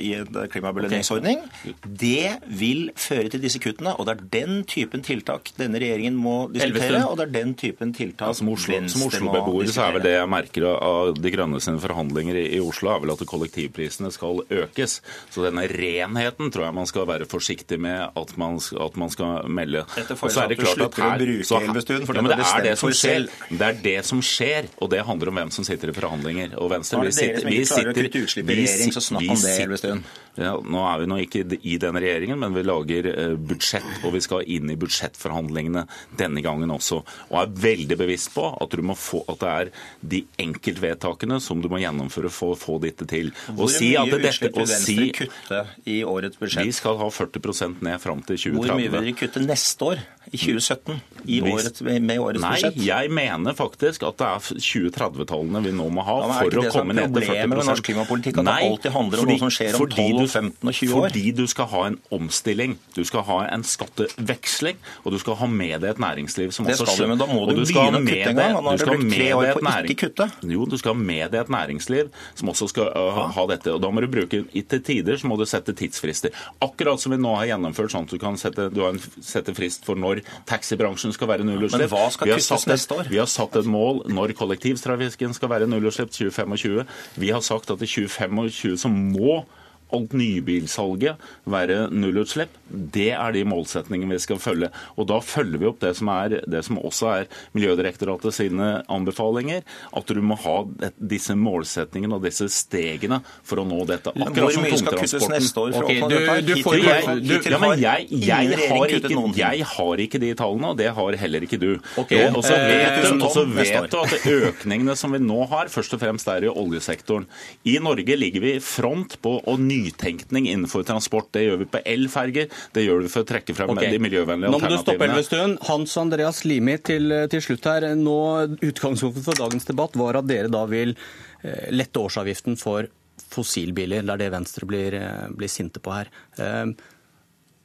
i en klimabelønningsordning, okay. det vil føre til disse kuttene. Og det er den typen tiltak denne regjeringen må diskutere, og det er den typen tiltak ja, Som Oslo-beboer Oslo så er vel det jeg merker av De Grønne sine forhandlinger i Oslo, er vel at kollektivprisene skal økes. Så denne renheten tror jeg man skal være forsiktig med at man, at man skal melde. Dette får er at du slutter å bruke Elvestuen, for ja, det er det som skjer. Det er det som skjer, og det handler om hvem som sitter i forhandlinger. Og Venstre vil sitte som ikke klarer å kutte utslipp i regjering, så snakk om det, Elvestuen. Ja, nå er vi nå ikke i den regjeringen, men vi lager eh, budsjett, og vi skal inn i budsjettforhandlingene denne gangen også. Og er veldig bevisst på at, få, at det er de enkeltvedtakene som du må gjennomføre for å få dette til. Hvor si mye dette, utslipp vil Venstre si, kutte i årets budsjett? Vi skal ha 40 ned fram til 2030. Hvor mye vil dere kutte neste år? I 2017? I året, med årets Nei, budsjett? Nei, jeg mener faktisk at det er 2030-tallene vi nå må ha for å komme ned til 40 Er ikke det som er problemet med norsk klimapolitikk? At Nei, det alltid handler om noe som skjer om 12 du, 15 og 20 år? Fordi du skal ha en omstilling. Du skal ha en skatteveksling, og du skal ha med deg et næringsliv som det også du, men da må du, du begynne å kutte en gang. Du skal år på å ikke kutte. Jo, du skal ha med deg et næringsliv som også skal uh, ha dette. og Da må du bruke til tider så må du sette tidsfrister. Akkurat som vi nå har gjennomført sånn at du kan sette, du har en, sette frist for når taxibransjen skal være nullutslipp. Men hva skal kuttes neste år? Vi har satt et mål når kollektivtrafikken skal være nullutslipp 2025. Vi har sagt at i 2025 så må alt nybilsalget være nullutslipp. Det er de målsetningene vi skal følge. Og Da følger vi opp det som, er, det som også er Miljødirektoratet sine anbefalinger. At du må ha disse målsetningene og disse stegene for å nå dette. Akkurat neste år? Okay, du, du får, jeg, du, ja, men jeg, jeg, har ikke, jeg, har ikke, de tallene, og det har heller ikke du. Okay. Og så vet, du, vet du at økningene som vi nå har, først og fremst er i oljesektoren. I Norge ligger vi i front på å nye nytenkning innenfor transport. Det gjør vi på elferger, det gjør vi for å trekke frem okay. de miljøvennlige alternativene. Nå må du stoppe, Elvestuen. Hans Andreas Limi til, til slutt her. Nå, Utgangspunktet for dagens debatt var at dere da vil eh, lette årsavgiften for fossilbiler. Det er det Venstre blir, eh, blir sinte på her. Eh,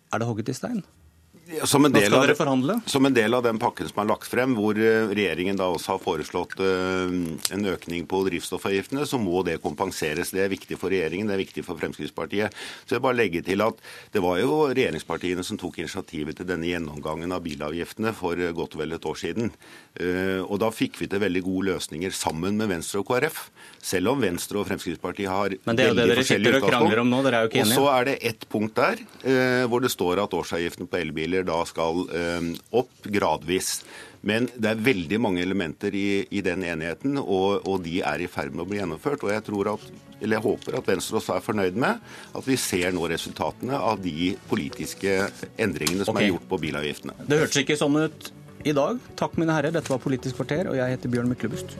er det hogget i stein? Som en, del av, som en del av den pakken som er lagt frem, hvor eh, regjeringen da også har foreslått eh, en økning på drivstoffavgiftene, så må det kompenseres. Det er viktig for regjeringen, det er viktig for Fremskrittspartiet. Så jeg bare legger til at Det var jo regjeringspartiene som tok initiativet til denne gjennomgangen av bilavgiftene for eh, godt og vel et år siden. Og da fikk vi til veldig gode løsninger sammen med Venstre og KrF. Selv om Venstre og Fremskrittspartiet har Men det er jo det dere sitter og krangler om nå, dere er jo ikke enige. Og så er det ett punkt der hvor det står at årsavgiften på elbiler da skal eh, opp gradvis. Men det er veldig mange elementer i, i den enigheten, og, og, de er i ferd med å bli gjennomført. Og jeg, tror at, eller jeg håper at Venstre også er fornøyd med at vi ser nå resultatene av de politiske endringene som okay. er gjort på bilavgiftene. Det hørtes ikke sånn ut i dag. Takk, mine herrer. Dette var Politisk kvarter, og jeg heter Bjørn Myklebust.